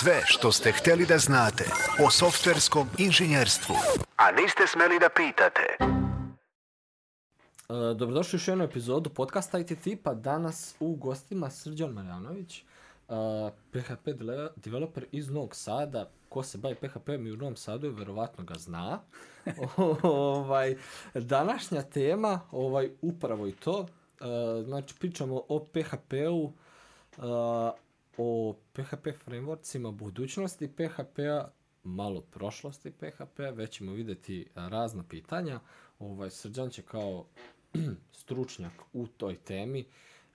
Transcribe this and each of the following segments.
Sve što ste hteli da znate o softverskom inženjerstvu, a niste smeli da pitate. E, Dobrodošli u još jednu epizodu podcasta IT Tipa. Danas u gostima Srđan Marjanović, uh, PHP developer iz Novog Sada. Ko se bavi PHP-om i u Novom Sadu, verovatno ga zna. ovaj, današnja tema, ovaj, upravo i to. Uh, znači, pričamo o PHP-u, uh, o PHP frameworksima, budućnosti PHP-a, malo prošlosti PHP-a, već ćemo videti razna pitanja. Ovaj, Srđan će kao stručnjak u toj temi,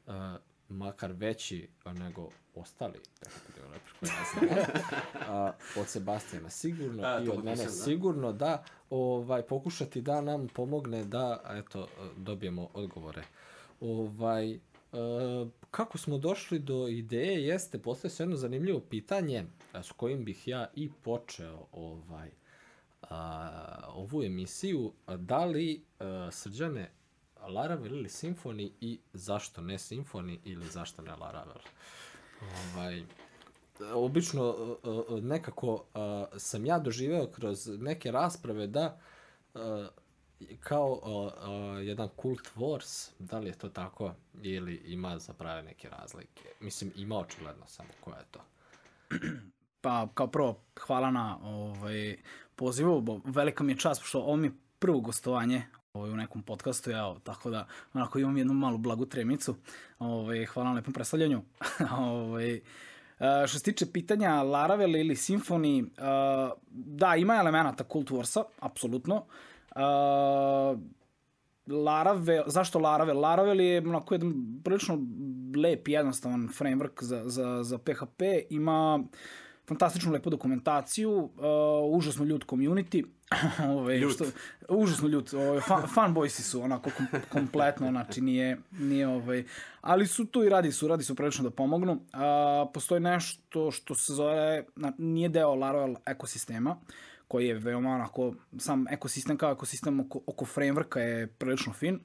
a, makar veći nego ostali PHP developer koji ja znam, a, od Sebastijana sigurno A, i od mene da. sigurno da ovaj pokušati da nam pomogne da eto dobijemo odgovore. Ovaj e, kako smo došli do ideje jeste postoje se jedno zanimljivo pitanje a, s kojim bih ja i počeo ovaj a, ovu emisiju. A da li a, srđane Laravel ili Symfony i zašto ne Symfony ili zašto ne Laravel? Ovaj obično nekako uh, sam ja doživeo kroz neke rasprave da uh, kao uh, uh, jedan kult wars, da li je to tako ili ima zapravo neke razlike. Mislim, ima očigledno samo koja je to. Pa, kao prvo, hvala na ovaj, pozivu, bo velika mi je čast, pošto ovo mi je prvo gostovanje ovaj, u nekom podcastu, ja, tako da onako imam jednu malu blagu tremicu. Ovaj, hvala na lepom predstavljanju. ovaj, Uh, što se tiče pitanja Laravel ili Symfony, uh, da, ima elemenata Cult Warsa, apsolutno. Uh, Laravel, zašto Laravel? Laravel je onako jedan prilično lep, jednostavan framework za, za, za PHP, ima fantastičnu lepu dokumentaciju, uh, užasno ljud community, ove, Ljut. što, užasno ljud, ove, fan, fanboysi su onako kom, kompletno, znači nije, nije ovaj, ali su tu i radi su, radi su prilično da pomognu. A, postoji nešto što se zove, na, nije deo Laravel ekosistema, koji je veoma onako, sam ekosistem kao ekosistem oko, oko frameworka je prilično fin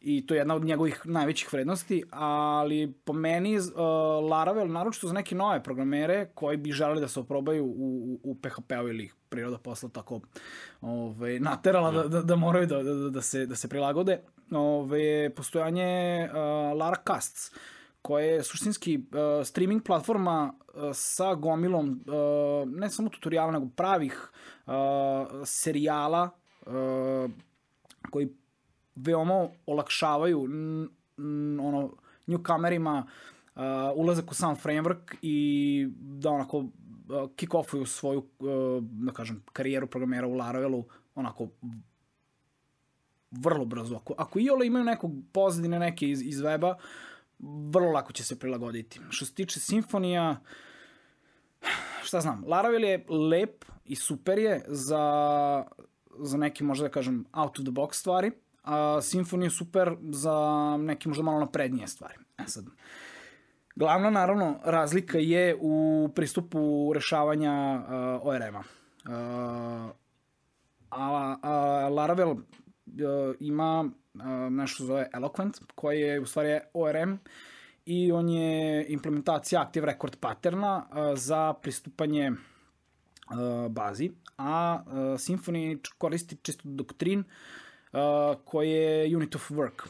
i to je jedna od njegovih najvećih vrednosti, ali po meni uh, Laravel, naročito za neke nove programere koji bi želeli da se oprobaju u, u, u PHP-u ili ih priroda posla tako ove, naterala da, da, da moraju da, da, da, se, da se prilagode, ove, postojanje uh, Lara Casts, koja je suštinski uh, streaming platforma uh, sa gomilom uh, ne samo tutoriala, nego pravih uh, serijala uh, koji veoma olakšavaju n, n, ono uh, ulazak u sam framework i da onako uh, kick-offuju svoju, uh, da kažem, karijeru programera u Laravelu onako vrlo brzo. Ako, ako i ole imaju nekog pozadine neke iz, iz weba, vrlo lako će se prilagoditi. Što se tiče Simfonija, šta znam, Laravel je lep i super je za, za neke, možda da kažem, out of the box stvari, a Symfony je super za neke možda malo naprednije stvari. E sad, glavna naravno razlika je u pristupu rešavanja uh, ORM-a. Uh, a, a Laravel uh, ima nešto zove Eloquent, koji je u stvari ORM i on je implementacija Active Record patterna za pristupanje bazi, a Symfony koristi čisto doktrin koji je Unit of Work.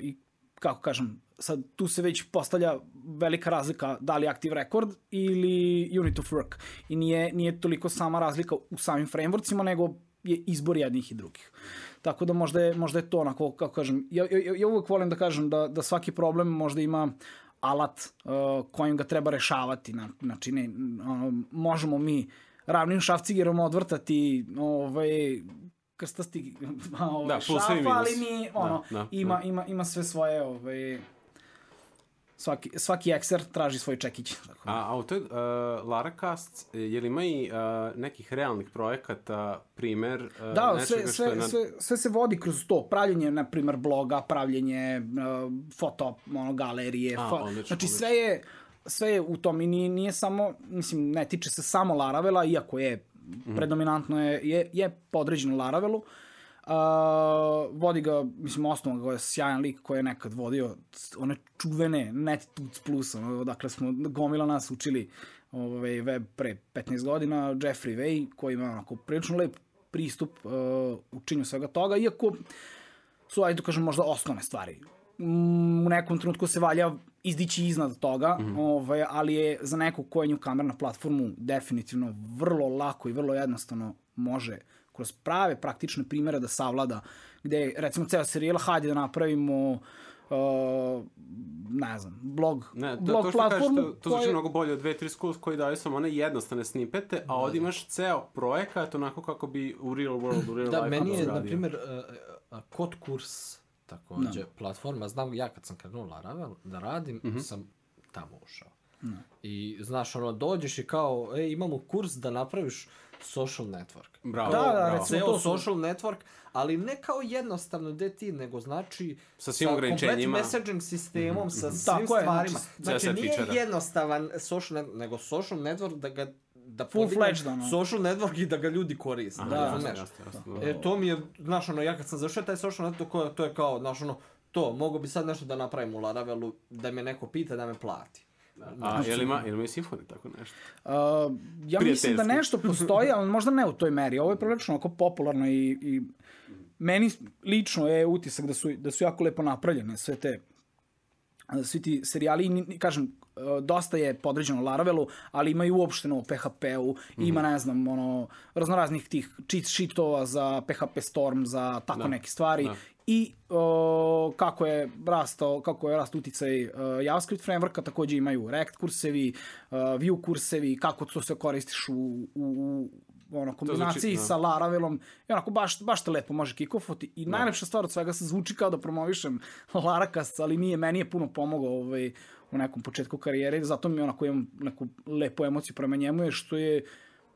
I kako kažem, sad tu se već postavlja velika razlika da li Active Record ili Unit of Work. I nije, nije toliko sama razlika u samim frameworksima, nego je izbor jednih i drugih. Tako da možda je, možda je to onako, kako kažem, ja, ja, ja uvek volim da kažem da, da svaki problem možda ima alat uh, kojim ga treba rešavati. Na, znači, ne, ono, možemo mi ravnim šafcigerom odvrtati ovaj, krstasti ovaj, Da, minus. ali mi, ono, Da, da, ima, da. ima, ima sve svoje, ovaj, svaki, svaki ekser traži svoj čekić. Tako. A, a u toj uh, Laracast, je li ima i uh, nekih realnih projekata, primer uh, Da, sve, sve, je na... sve, sve se vodi kroz to. Pravljenje, na primer, bloga, pravljenje uh, foto, ono, galerije. A, fo... odlično, znači, odlično. sve je, sve je u tom i nije, nije samo, mislim, ne tiče se samo Laravela, iako je, Mhm. predominantno je, je, je podređeno Laravelu, Uh, vodi ga, mislim, osnovno ga je sjajan lik koji je nekad vodio one čuvene NetTuts Plus, ono, dakle smo gomila nas učili ovaj, web pre 15 godina, Jeffrey Way, koji ima onako prilično lep pristup uh, učinju svega toga, iako su, ajde da kažem, možda osnovne stvari. Mm, u nekom trenutku se valja izdići iznad toga, mm -hmm. ovaj, ali je za nekog ko je kamer na platformu definitivno vrlo lako i vrlo jednostavno može kroz prave praktične primere da savlada, gde recimo ceo serijal, hajde da napravimo uh, ne znam, blog, Ne, to, blog to što platformu. kažeš, to, to zvuči koje- mnogo bolje od 2-3 schools koji daju samo one jednostavne snipete, a ovdje imaš ceo projekat onako kako bi u real world, u real Da, life meni je, na primjer, uh, kod kurs, takođe, platforma, znam ja kad sam krenuo Laravel da radim, sam tamo ušao. I znaš, ono, dođeš i kao, e, imamo kurs da napraviš social network. Bravo, Da, da, bravo. recimo- Ceo to su- social network, ali ne kao jednostavno gde ti, nego znači Sa svim komplet ograničenjima. messaging sistemom, sa svim Tako je, stvarima. znači, Znači, set nije feature-a. jednostavan social network, nego social network da ga da podigneš ono. social network i da ga ljudi koriste. Aha, da, jasno, razumeš? jasno, jasno, da. E, to mi je, znaš, ono, ja kad sam završio taj social network, to, to je kao, znaš, ono, to, mogu bi sad nešto da napravim u Laravelu, da me neko pita da me plati. A, jel ima, jel ima i Symfony tako nešto? Uh, ja mislim da nešto postoji, ali možda ne u toj meri. Ovo je prilično onako popularno i, i meni lično je utisak da su, da su jako lepo napravljene sve te svi ti serijali, i kažem, dosta je podređeno Laravelu, ali ima i uopšteno u PHP-u, ima, ne znam, ono, raznoraznih tih cheat sheetova za PHP Storm, za tako Da. neke stvari. Da. I o, kako je rastao, kako je rast uticaj uh, JavaScript frameworka, takođe imaju React kursevi, uh, Vue kursevi, kako to se koristiš u, u, u ono, kombinaciji da. sa Laravelom. I onako, baš, baš te lepo može kikofoti. I najlepša stvar od svega se zvuči kao da promovišem Laracast, ali nije, meni je puno pomogao ovaj, u nekom početku karijere, zato mi onako imam neku lepu emociju prema njemu, je što je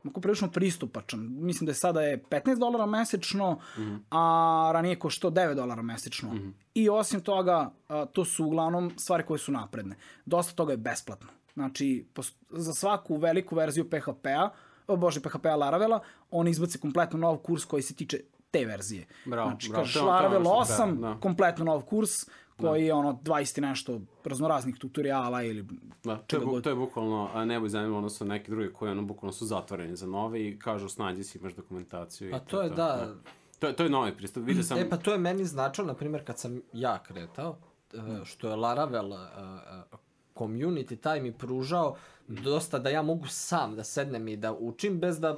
onako prilično pristupačan. Mislim da je sada je 15 dolara mesečno, mm -hmm. a ranije košto 9 dolara mesečno. Mm -hmm. I osim toga, a, to su uglavnom stvari koje su napredne. Dosta toga je besplatno. Znači, za svaku veliku verziju PHP-a, bože, PHP-a Laravela, on izbaci kompletno nov kurs koji se tiče te verzije. Bravo, znači, bravo. kažeš Laravel što 8, treba, da. kompletno nov kurs, koji je ono 20 i nešto raznoraznih tutoriala ili Da, to je, god. to je bukvalno a, nebo i zanimljivo odnosno neki drugi koji ono bukvalno su zatvoreni za nove i kažu snađi si imaš dokumentaciju. Pa i to je da, To, je- to je novi pristup. Vidio sam... E pa to je meni značilo, na primjer, kad sam ja kretao, e, što je Laravel e, e, community taj mi pružao dosta da ja mogu sam da sednem i da učim bez da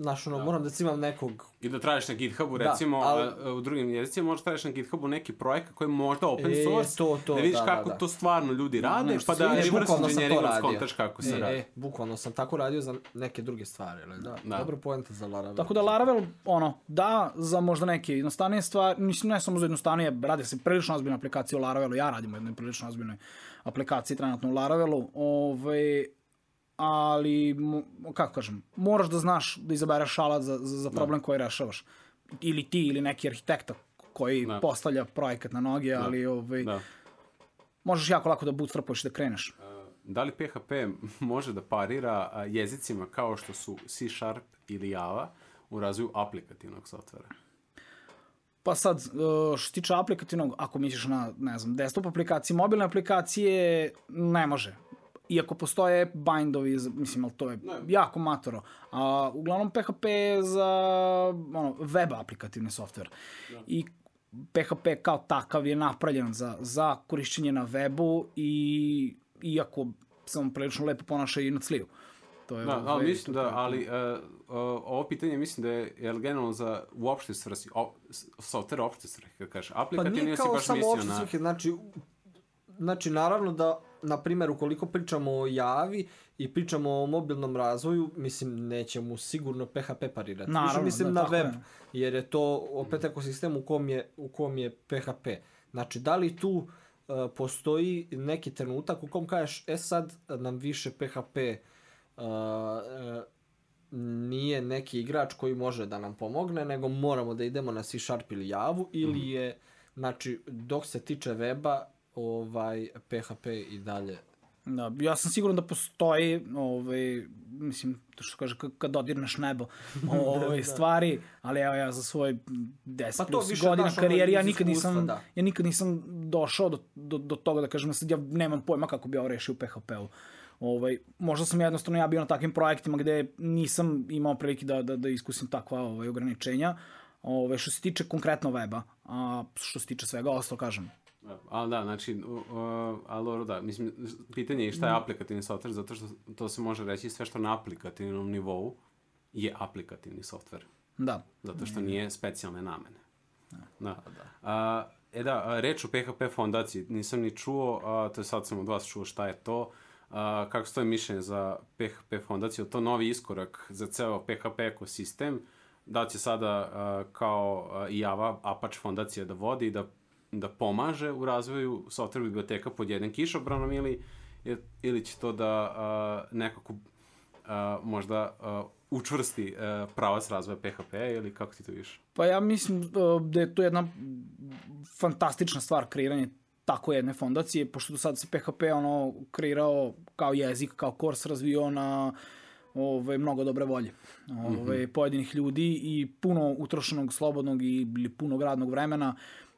Znaš, ono, moram da imam nekog... I da tražiš na GitHubu, Da, recimo, ali- a, u drugim jezicima možeš tražiš na GitHubu neki projekat koji je možda open E, source, to, to, da vidiš da, kako da, da. to stvarno ljudi rade, nešto pa da sviđa. E, reverse radio. skontaš kako se e, radi. E, bukvalno sam tako radio za neke druge stvari, ali da, Da. dobra poenta za Laravel. Tako da Laravel, ono, da, za možda neke jednostavnije stvari, mislim, ne samo za jednostavnije, radi se prilično ozbiljna aplikacija u Laravelu, ja radim u jednoj prilično ozbiljnoj aplikaciji trenutno u Laravelu, ovaj, ali, kako kažem, moraš da znaš da izabereš alat za, za, za problem koji rešavaš. Ili ti, ili neki arhitekta koji Da. postavlja projekat na noge, ali ovaj, Da. možeš jako lako da bootstrapuješ da kreneš. Da li PHP može da parira jezicima kao što su C Sharp ili Java u razvoju aplikativnog softvera? Pa sad, e, što se tiče aplikativnog, ako misliš na, ne znam, desktop aplikacije, mobilne aplikacije, ne može. Iako postoje bindovi, za- mislim, ali to je jako matoro. A, uglavnom PHP je za ono, web aplikativni softver. I PHP kao takav je napravljen za, za korišćenje na webu i iako se on prilično lepo ponaša i na cliju. To je, Da, ovaj, ali mislim da, ali uh, uh, ovo pitanje mislim da je, je generalno za uopšte svrsi, o, software opšte svrhe, kad kažeš Pa aplikativni, nije si kao baš samo mislio opšte na... svrhe, znači, znači naravno da, na primjer, ukoliko pričamo o javi i pričamo o mobilnom razvoju, mislim, neće mu sigurno PHP parirati. Naravno, Više mislim da, na web, je. jer je to opet ekosistem u kom je, u kom je PHP. Znači, da li tu uh, postoji neki trenutak u kom kažeš, e sad nam više PHP uh, uh, nije neki igrač koji može da nam pomogne, nego moramo da idemo na C Sharp ili Javu, ili je, znači, dok se tiče weba, ovaj, PHP i dalje Da, ja sam siguran da postoji, ovaj, mislim, to što kaže, kad dodirneš nebo, ovaj, stvari, ali evo ja za svoj 10 Pa plus godina karijere, ja nikad iskustva, nisam, da. ja nikad nisam došao do, do, do toga da kažem, sad ja nemam pojma kako bi ovo rešio u PHP-u. Ovaj, možda sam jednostavno ja bio na takvim projektima gde nisam imao prilike da, da, da iskusim takva ovaj, ograničenja. Ove, što se tiče konkretno weba, a što se tiče svega ostalo, kažem, Ali da, znači, uh, ali dobro, da, mislim, pitanje je šta je aplikativni software, zato što to se može reći sve što na aplikativnom nivou je aplikativni software, da. zato što nije specijalne namene. Da. A, e da, a, reč o PHP fondaciji, nisam ni čuo, a, to je sad sam od vas čuo šta je to, a, kako stoje mišljenje za PHP fondaciju, to novi iskorak za ceo PHP ekosistem, da će sada a, kao a, i Java Apache fondacija da vodi i da, da pomaže u razvoju software biblioteka pod jednim kišobranom ili, ili će to da a, nekako a, možda a, učvrsti a, pravac razvoja PHP ili kako ti to vidiš? Pa ja mislim da je to jedna fantastična stvar kreiranje tako jedne fondacije, pošto do sad se PHP ono kreirao kao jezik, kao kurs razvio na ove, mnogo dobre volje ove, mm -hmm. pojedinih ljudi i puno utrošenog slobodnog i, ili punog radnog vremena, uh,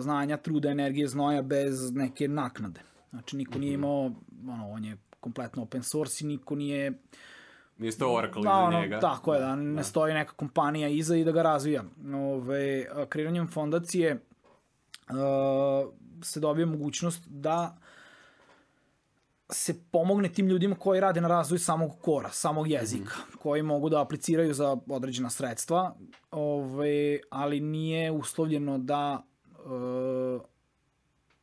znanja, truda, energije, znoja bez neke naknade. Znači niko nije imao, ono, on je kompletno open source i niko nije Nije to Oracle da, iza ono, njega. Tako je, da ne da. stoji neka kompanija iza i da ga razvija. Ove, kreiranjem fondacije uh, se dobije mogućnost da se pomogne tim ljudima koji rade na razvoju samog kora, samog jezika, mm -hmm. koji mogu da apliciraju za određena sredstva, ove, ali nije uslovljeno da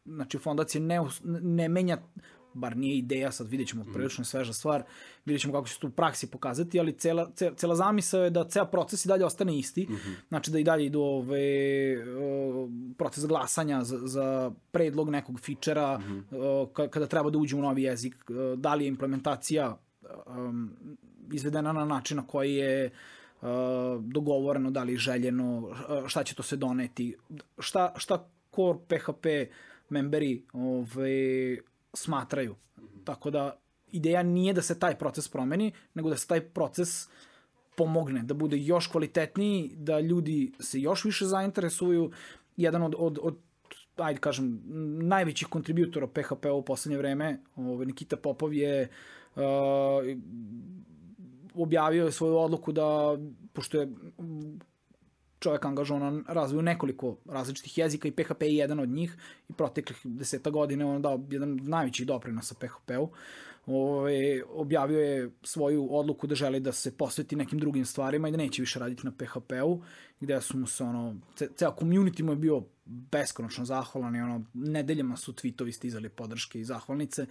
znači fondacija ne, ne menja bar nije ideja, sad vidjet ćemo, prilično je sveža stvar, vidjet ćemo kako će se to u praksi pokazati, ali cela, cela, cela zamisao je da ceo proces i dalje ostane isti, mm -hmm. znači da i dalje idu ove, proces glasanja za, za predlog nekog fičera, mm -hmm. kada treba da uđe u novi jezik, da li je implementacija um, izvedena na način na koji je uh, dogovoreno, da li je željeno, šta će to se doneti, šta, šta core PHP memberi ove, smatraju. Tako da ideja nije da se taj proces promeni, nego da se taj proces pomogne, da bude još kvalitetniji, da ljudi se još više zainteresuju. Jedan od, od, od ajde kažem, najvećih kontributora PHP u poslednje vreme, ovaj, Nikita Popov je uh, objavio je svoju odluku da, pošto je čovjek angažovan na razvoju nekoliko različitih jezika i PHP je jedan od njih i proteklih deseta godine on dao jedan najveći doprinosa PHP-u. Ove, objavio je svoju odluku da želi da se posveti nekim drugim stvarima i da neće više raditi na PHP-u, gde su mu se ono, ce, ceo community mu je bio beskonačno zahvalan i ono, nedeljama su tweetovi stizali podrške i zahvalnice,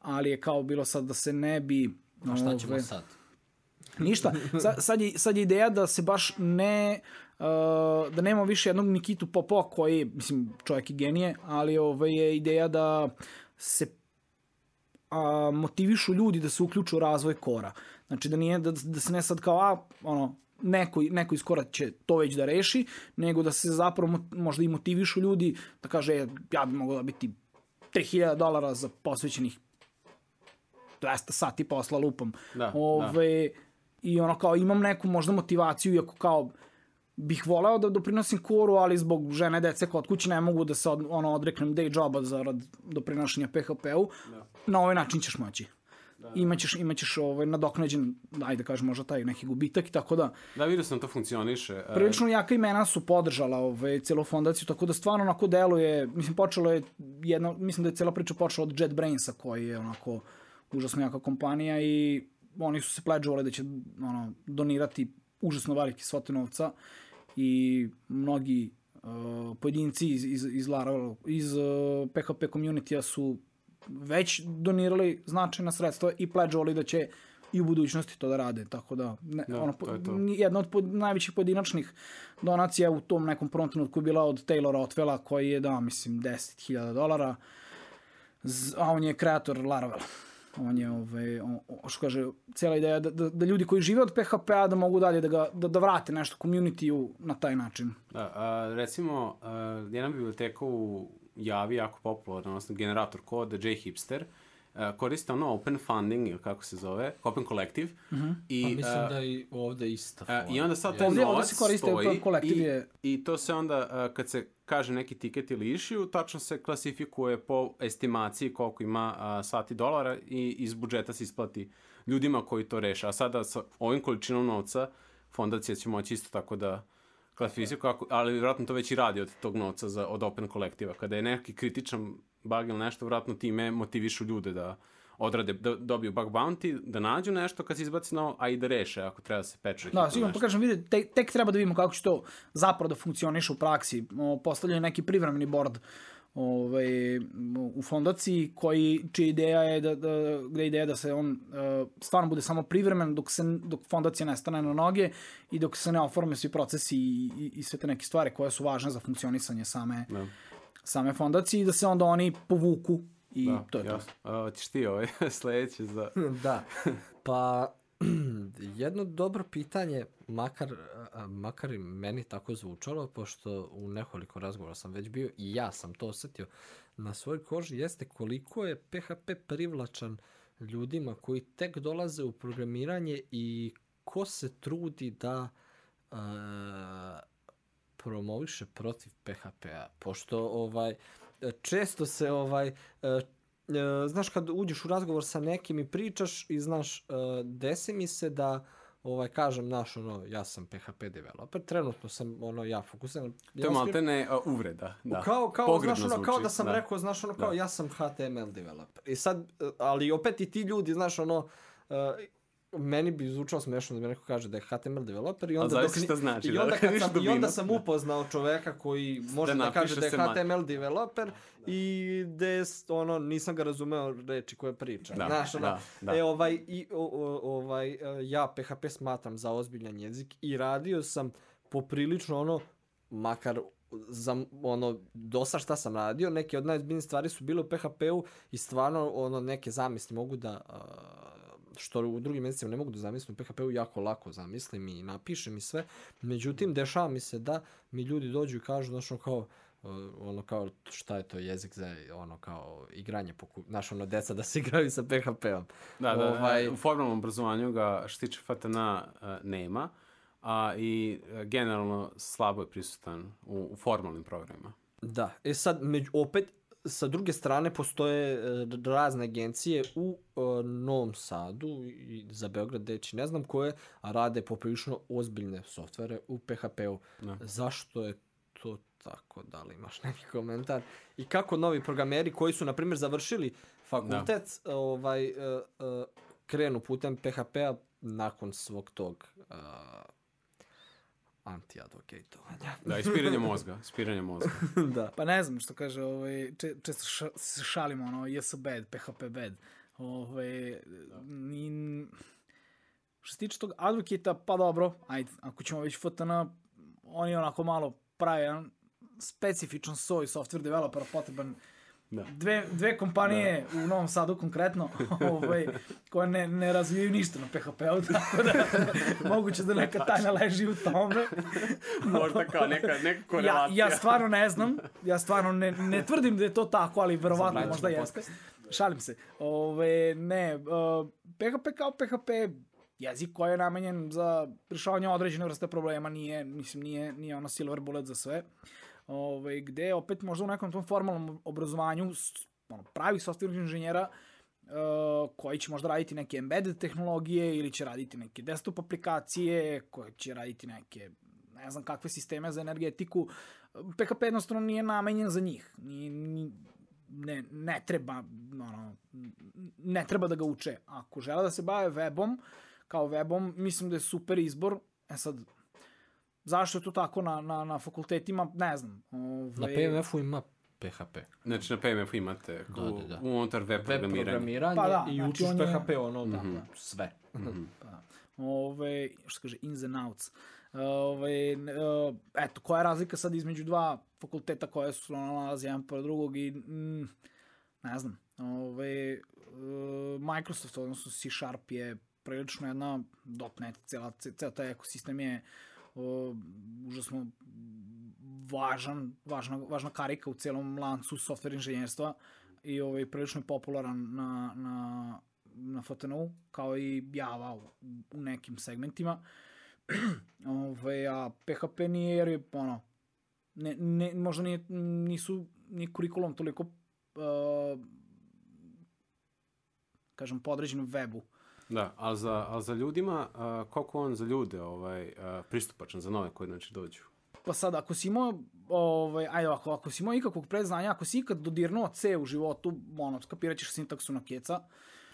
ali je kao bilo sad da se ne bi... A šta ćemo ove, sad? Ništa. Sa, sad, je, sad je ideja da se baš ne uh, da nemamo više jednog Nikitu Popova koji, mislim, čovjek je genije, ali ove je ideja da se a, motivišu ljudi da se uključu u razvoj kora. Znači da nije da, da se ne sad kao a ono neko, neko iz kora će to već da reši, nego da se zapravo možda i motivišu ljudi da kaže e, ja bi mogao da biti 3000 dolara za posvećenih 200 sati posla lupom. Da, Ove, da. I ono kao imam neku možda motivaciju, iako kao bih voleo da doprinosim koru, ali zbog žene, dece kod kuće ne mogu da se od, ono, odreknem day joba zarad doprinošenja PHP-u. Da. Na ovaj način ćeš moći. Da. Imaćeš, imaćeš ovaj, nadoknađen, ajde kažem, možda taj neki gubitak i tako da... Da, vidio sam da to funkcioniše. E, Prilično jaka imena su podržala ovaj, celu fondaciju, tako da stvarno onako deluje, mislim, počelo je jedno, mislim da je cela priča počela od JetBrainsa, koji je onako užasno jaka kompanija i oni su se pledžovali da će ono, donirati užasno velike svote novca i mnogi uh, pojedinci iz, iz, iz, Laravel, iz uh, PHP community-a su već donirali značajna sredstva i pledžovali da će i u budućnosti to da rade, tako da, ne, da ono, to je to. jedna od pod, najvećih pojedinačnih donacija u tom nekom prvom trenutku je bila od Taylora Otvela koji je dao, mislim, 10.000 dolara, a on je kreator Laravela on je, ovaj, on, što kaže, cijela ideja da, da, da ljudi koji žive od PHP-a da mogu dalje da, ga, da, da vrate nešto community-u na taj način. Da, a, recimo, a, jedna biblioteka u Javi jako popularna, odnosno generator koda, JHipster, uh, koriste ono open funding, ili kako se zove, open collective. I, Pa mislim uh, da je i ovde ista E, fora. I onda sad taj novac se koristi stoji open collective i, je- i to se onda, uh, kad se kaže neki tiket ili issue, tačno se klasifikuje po estimaciji koliko ima uh, sati dolara i iz budžeta se isplati ljudima koji to reše. A sada sa ovim količinom novca fondacija će moći isto tako da klasifikuje, ali vjerojatno to već i radi od tog novca za, od Open kolektiva. Kada je neki kritičan bug ili nešto, vjerojatno time motivišu ljude da odrade, da dobiju bug bounty, da nađu nešto kad se izbaci novo, a i da reše ako treba da se peče. Da, sigurno, pa kažem, vidite, tek, tek treba da vidimo kako će to zapravo da funkcioniše u praksi. O, postavljen neki privremeni board ovaj, u fondaciji koji, čija ideja je da, da, gde ideja da se on uh, stvarno bude samo privremen dok, se, dok fondacija ne stane na noge i dok se ne oforme svi procesi i, i, i sve te neke stvari koje su važne za funkcionisanje same, Da. Same fondacije i da se onda oni povuku i Da, to je to. jasno. A, hoćeš ti ovaj sledeće za... Da, pa jedno dobro pitanje, makar, a, makar i meni tako zvučalo, pošto u nekoliko razgovora sam već bio i ja sam to osetio na svojoj koži, jeste koliko je PHP privlačan ljudima koji tek dolaze u programiranje i ko se trudi da a, promoviše protiv PHP-a, pošto ovaj često se ovaj e, e, znaš kad uđeš u razgovor sa nekim i pričaš i znaš e, desi mi se da ovaj kažem naš ono ja sam PHP developer trenutno sam ono ja fokusiran To je malte ne a, uvreda. Da. kao, kao, Pogrdno znaš, ono, kao zvuči, da sam rekao, znaš, ono, kao, Da. ja sam HTML developer. I sad, ali opet i ti ljudi, znaš, ono, uh, meni bi zvučalo smešno da mi neko kaže da je HTML developer i onda, dok šta znači, i da, onda, kad sam, i onda sam upoznao čoveka koji može da, napiše kaže da je. HTML developer i da je, s- ono, nisam ga razumeo reči koje priča. Da, znaš, ono, da, da. E, ovaj, i, o, o, ovaj, e, ja PHP smatram za ozbiljan jezik i radio sam poprilično ono, makar za ono dosta šta sam radio, neke od najzbiljnijih stvari su bile u PHP-u i stvarno ono neke zamisli mogu da što u drugim mesecima ne mogu da zamislim u PHP-u jako lako zamislim i napišem i sve. Međutim, dešava mi se da mi ljudi dođu i kažu, znaš, kao, uh, ono kao, šta je to jezik za, ono kao, igranje, poku... znaš, ono, deca da se igraju sa PHP-om. Da, da, Ovaj- u formalnom obrazovanju ga što tiče uh, nema, a i uh, generalno slabo je prisutan u, u formalnim programima. Da, e sad, među, opet, sa druge strane, postoje e, razne agencije u e, Novom Sadu i za Beograd, deći ne znam koje, a rade poprilično ozbiljne softvere u PHP-u. Da. Zašto je to tako? Da li imaš neki komentar? I kako novi programeri koji su, na primjer, završili fakultet, ovaj, e, e, krenu putem PHP-a nakon svog tog uh, anti-advocatovanja. Da, ispiranje mozga, ispiranje mozga. da. Pa ne znam što kaže, ovaj, če, često ša, se šalimo, ono, yes bad, PHP bad. Ovaj, ni, što se tiče tog advokata, pa dobro, ajde, ako ćemo već FTN, oni onako malo prave jedan specifičan soj software developera potreban Da. dve, dve kompanije da. u Novom Sadu konkretno ovaj, koje ne, ne razvijaju ništa na PHP-u, tako da moguće da neka tajna leži u tome. Možda kao neka, neka Ja, korelacija. ja stvarno ne znam, ja stvarno ne, ne tvrdim da je to tako, ali verovatno možda jeste. Šalim se. Ove, ne, uh, PHP kao PHP jezik koji je namenjen za rješavanje određene vrste problema, nije, mislim, nije, nije ono silver bullet za sve. Ove, gde opet možda u nekom tom formalnom obrazovanju ono, pravih software inženjera uh, koji će možda raditi neke embedded tehnologije ili će raditi neke desktop aplikacije, koji će raditi neke ne znam kakve sisteme za energetiku. PHP jednostavno nije namenjen za njih. Ni, ni, ne, ne treba ono, ne treba da ga uče. Ako žele da se bave webom, kao webom, mislim da je super izbor. E sad, zašto je to tako na, na, na fakultetima, ne znam. Ove, Na PMF-u ima PHP. Znači na PMF imate Da, da, da. unutar web Web programiranja. programiranje Pa da, i znači učiš on je- PHP, ono, da, sve. Ove, što se kaže, ins and outs. Ove, e, eto, koja je razlika sad između dva fakulteta koje su ono, nalazi jedan pored drugog i mm, ne znam. Ove, e, Microsoft, odnosno C Sharp je prilično jedna .NET, cijela, cijela taj ekosistem je o, užasno važan, važna, važna karika u celom lancu software inženjerstva. i ovaj, prilično je popularan na, na, na FTN-u, kao i Java u, u nekim segmentima. Ove, a PHP nije jer je ono, ne, ne, možda nije, nisu ni kurikulum toliko uh, kažem podređen webu. Da, a za, a za ljudima, a, koliko on za ljude ovaj, a, pristupačan, za nove koji znači dođu? Pa sad, ako si imao, ovaj, ajde ovako, ako si imao ikakvog predznanja, ako si ikad dodirnuo C u životu, ono, skapirat ćeš sintaksu na keca,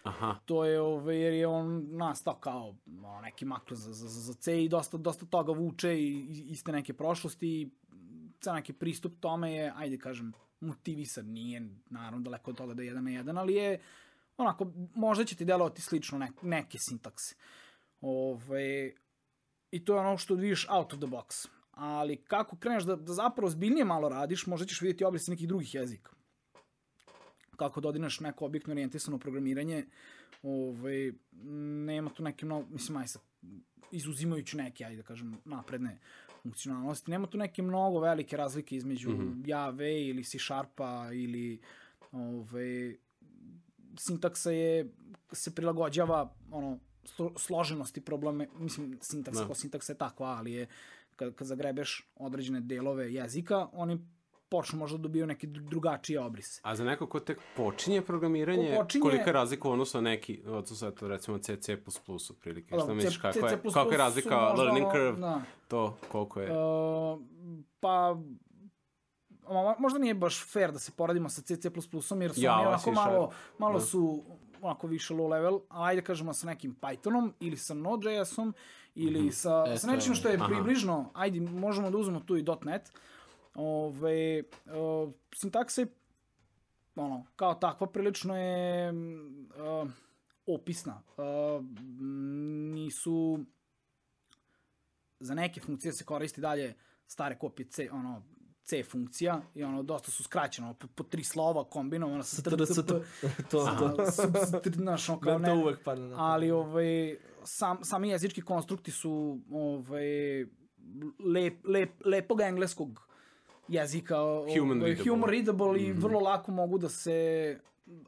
Aha. to je, ovaj, jer je on nastao kao ono, neki makl za, za, za C i dosta, dosta toga vuče i, iste neke prošlosti i neki pristup tome je, ajde kažem, motivisan, nije naravno daleko od toga da je jedan na jedan, ali je onako, možda će ti delovati slično ne, neke sintakse. Ove, I to je ono što vidiš out of the box. Ali kako kreneš da, da zapravo zbiljnije malo radiš, možda ćeš vidjeti obrise nekih drugih jezika. Kako dodinaš neko objektno orijentisano programiranje, ove, nema tu neke mnogo, mislim, aj sad, izuzimajući neke, ajde da kažem, napredne funkcionalnosti, nema tu neke mnogo velike razlike između mm -hmm. Java ili C Sharpa ili ove, sintaksa je, se prilagođava ono, složenosti probleme, mislim, sintaksa no. sintaksa je takva, ali je, kad, kad zagrebeš određene delove jezika, oni počnu možda da dobiju neke drugačije obrise. A za neko ko tek počinje programiranje, ko počinje... kolika je razlika u odnosu na neki, odnosno to recimo C, C++ otprilike, šta misliš, kakva je, kakva je razlika, learning curve, da. to koliko je? Uh, pa, možda nije baš fair da se poradimo sa C, C++, jer su ja, oni onako malo, malo da. su onako više low level, a ajde kažemo sa nekim Pythonom ili sa Node.js-om ili mm -hmm. sa, Eto, sa nečim što je aha. približno, ajde možemo da uzmemo tu i .NET, Ove, uh, sintaksa je ono, kao takva prilično je uh, opisna. Uh, nisu za neke funkcije se koristi dalje stare kopije C, ono, C funkcija i ono dosta su skraćeno po, po tri slova kombinovano sa TRCP to to znaš ono kao ne uvek padne ali ovaj sam sami jezički konstrukti su ovaj lep, lep, lepog engleskog jezika human readable, human readable mm -hmm. i vrlo lako mogu da se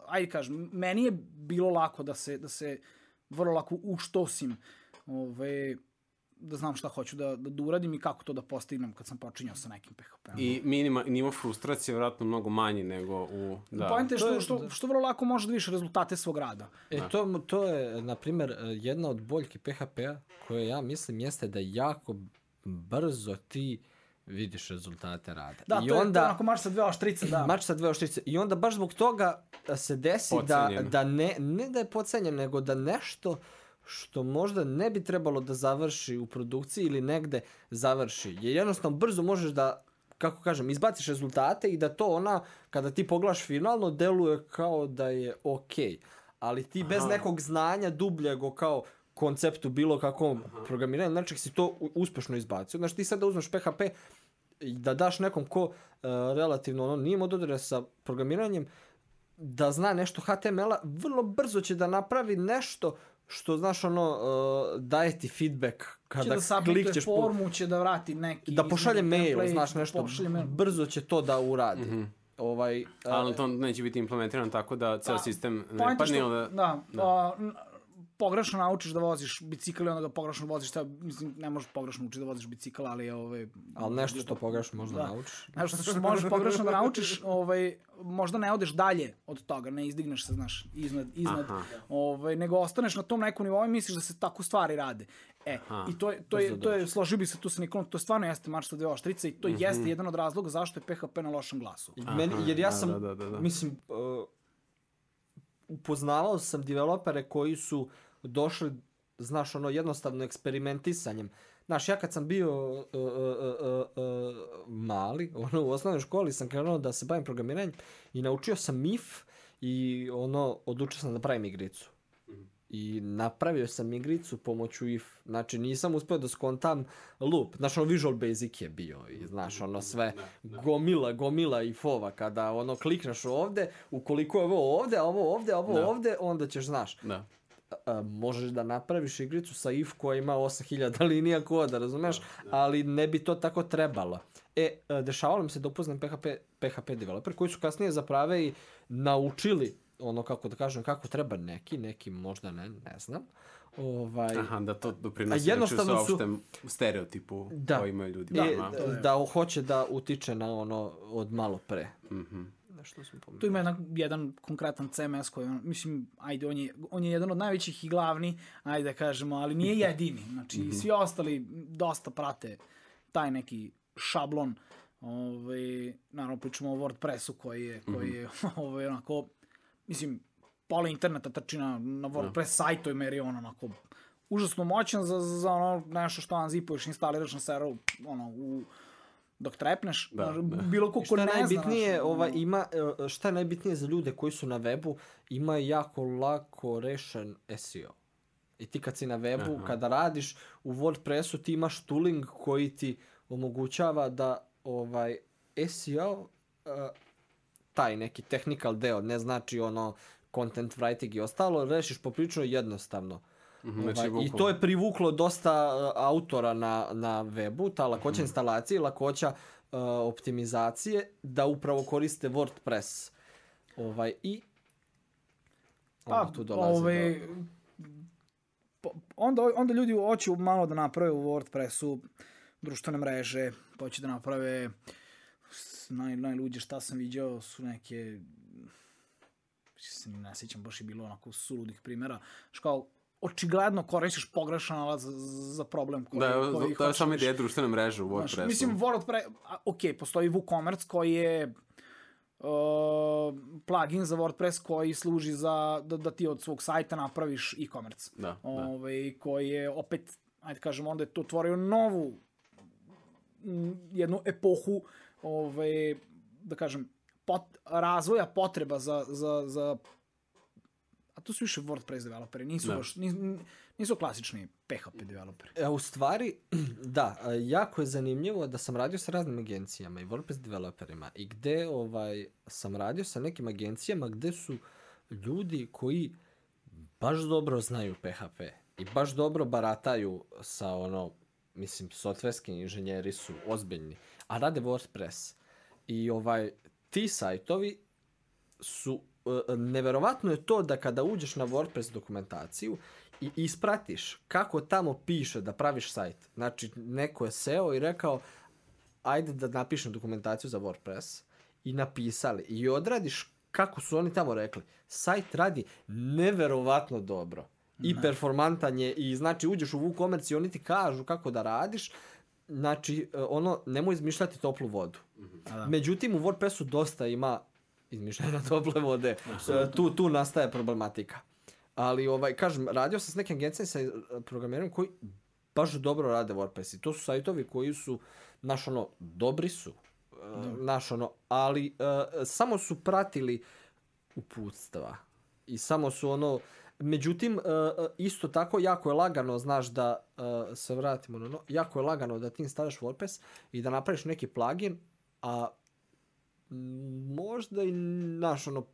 ajde kažem meni je bilo lako da se da se vrlo lako uštosim ovaj da znam šta hoću da, da, da uradim i kako to da postignem kad sam počinjao sa nekim PHP-om. I minima, nivo frustracije je vjerojatno mnogo manji nego u... Da. Pojente je što, što, što vrlo lako može da vidiš rezultate svog rada. E, da. to, to je, na primjer, jedna od boljki PHP-a koje ja mislim jeste da jako brzo ti vidiš rezultate rada. Da, I to onda, je to onako marš sa dve oštrice, da. Marš sa dve oštrice. I onda baš zbog toga se desi da, da ne, ne da je pocenjen, nego da nešto što možda ne bi trebalo da završi u produkciji ili negde završi. Jer jednostavno brzo možeš da kako kažem, izbaciš rezultate i da to ona, kada ti poglaš finalno, deluje kao da je okej. Okay. Ali ti Aha. bez nekog znanja dubljego kao konceptu bilo kakvom programiranju, znači si to uspešno izbacio. Znači ti sad da uzmeš PHP i da daš nekom ko uh, relativno ono, nije imao sa programiranjem, da zna nešto HTML-a, vrlo brzo će da napravi nešto što znaš ono uh, daje ti feedback kada će da klikćeš formu će da vrati neki da pošalje mail template, znaš nešto mail. brzo će to da uradi mm -hmm. ovaj uh, ali to neće biti implementirano tako da ceo da, sistem ne padne da, da, da. Uh, pogrešno naučiš da voziš bicikl i onda ga pogrešno voziš, šta, mislim, ne možeš pogrešno naučiti da voziš bicikl, ali ovaj... Ali nešto što pogrešno možda da, naučiš. Nešto što možeš pogrešno da naučiš, ovaj, možda ne odeš dalje od toga, ne izdigneš se, znaš, iznad, iznad, ovaj, nego ostaneš na tom nekom nivou i misliš da se tako stvari rade. E, Aha, i to je, to je, to je, složio bi se tu sa Nikolom, to stvarno jeste marš sa dve oštrice i to mm -hmm. jeste jedan od razloga zašto je PHP na lošem glasu. Aha, Meni, jer ja sam, da, da, da, da. mislim, uh, upoznavao sam developere koji su došli, znaš, ono, jednostavno eksperimentisanjem. Znaš, ja kad sam bio uh, uh, uh, uh, mali, ono, u osnovnoj školi sam krenuo da se bavim programiranjem i naučio sam MIF i ono, odlučio sam da pravim igricu. I napravio sam igricu pomoću if. Znači, nisam uspio da skontam loop. Znaš, ono, Visual Basic je bio. I, znaš, ono, sve gomila, gomila ifova. Kada, ono, klikneš ovde, ukoliko je ovo ovde, a ovo ovde, a ovo da. ovde, onda ćeš, znaš. Da a, možeš da napraviš igricu sa if koja ima 8000 linija koda, razumeš? Da, da. Ali ne bi to tako trebalo. E, e, dešavalo mi se da upoznam PHP, PHP developer koji su kasnije zaprave i naučili ono kako da kažem kako treba neki, neki možda ne, ne znam. Ovaj, Aha, da to doprinosi jednostavno su- opštem stereotipu Da. koji imaju ljudi. da, da, da hoće da utiče na ono od malo pre. Mhm. Nešto smo pomenuli. Tu ima jedan, jedan konkretan CMS koji, on, mislim, ajde, on je, on je jedan od najvećih i glavni, ajde da kažemo, ali nije jedini. Znači, svi ostali dosta prate taj neki šablon. Ove, naravno, pričamo o WordPressu koji je, koji je ove, onako, mislim, pola interneta trči na, na WordPress sajtovima jer je on onako užasno moćan za, za ono nešto što unzipuješ, instaliraš na serveru, ono, u, dok trepneš, Da, da. bilo ko ko ne najbitnije, znaš, ovaj, ima, e, šta je najbitnije za ljude koji su na webu, ima jako lako rešen SEO. I ti kad si na webu, Aha. kada radiš u WordPressu, ti imaš tooling koji ti omogućava da ovaj SEO, e, taj neki technical deo, ne znači ono content writing i ostalo, rešiš poprilično jednostavno. Ovaj, znači, I to je privuklo dosta uh, autora na, na webu, ta lakoća instalacije, lakoća uh, optimizacije, da upravo koriste WordPress. Ovaj, I Pa, tu dolazi ovaj, do... po- onda, onda ljudi hoće malo da naprave u WordPressu društvene mreže, pa hoće da naprave naj, najluđe šta sam viđao su neke se ne sjećam, baš je bilo onako suludih primjera, što kao očigledno koristiš pogrešan alat za, za problem koji, Da, koji to je hoćeš samo da ideja društvene mreže u Znaš, WordPressu. mislim, WordPress, ok, postoji WooCommerce koji je uh, plugin za WordPress koji služi za da, da ti od svog sajta napraviš e-commerce. Da, da. Ovaj, koji je opet, ajde kažem, onda je to otvorio novu jednu epohu ovaj, da kažem, pot, razvoja potreba za, za, za a to su više WordPress developeri, nisu Da. baš, nisu, nisu klasični PHP developeri. E, u stvari, da, e, jako je zanimljivo da sam radio sa raznim agencijama i WordPress developerima i gde ovaj, sam radio sa nekim agencijama gde su ljudi koji baš dobro znaju PHP i baš dobro barataju sa ono, mislim, softverski inženjeri su ozbiljni, a rade WordPress. I ovaj, ti sajtovi su, neverovatno je to da kada uđeš na WordPress dokumentaciju i ispratiš kako tamo piše da praviš sajt. Znači, neko je seo i rekao, ajde da napišem dokumentaciju za WordPress i napisali i odradiš kako su oni tamo rekli. Sajt radi neverovatno dobro. I performantan je i znači uđeš u WooCommerce i oni ti kažu kako da radiš. Znači, e, ono, nemoj izmišljati toplu vodu. Međutim, u WordPressu dosta ima izmišljanja tople vode. Tu, tu nastaje problematika. Ali, ovaj, kažem, radio sam s nekim agencijama sa e, programiranjem koji baš dobro rade WordPress i to su sajtovi koji su, naš ono, dobri su, e, naš ono, ali e, samo su pratili uputstva i samo su ono, međutim, e, isto tako jako je lagano, znaš da e, se vratimo na ono, jako je lagano da ti instalaš WordPress i da napraviš neki plugin, a možda i, znaš, ono,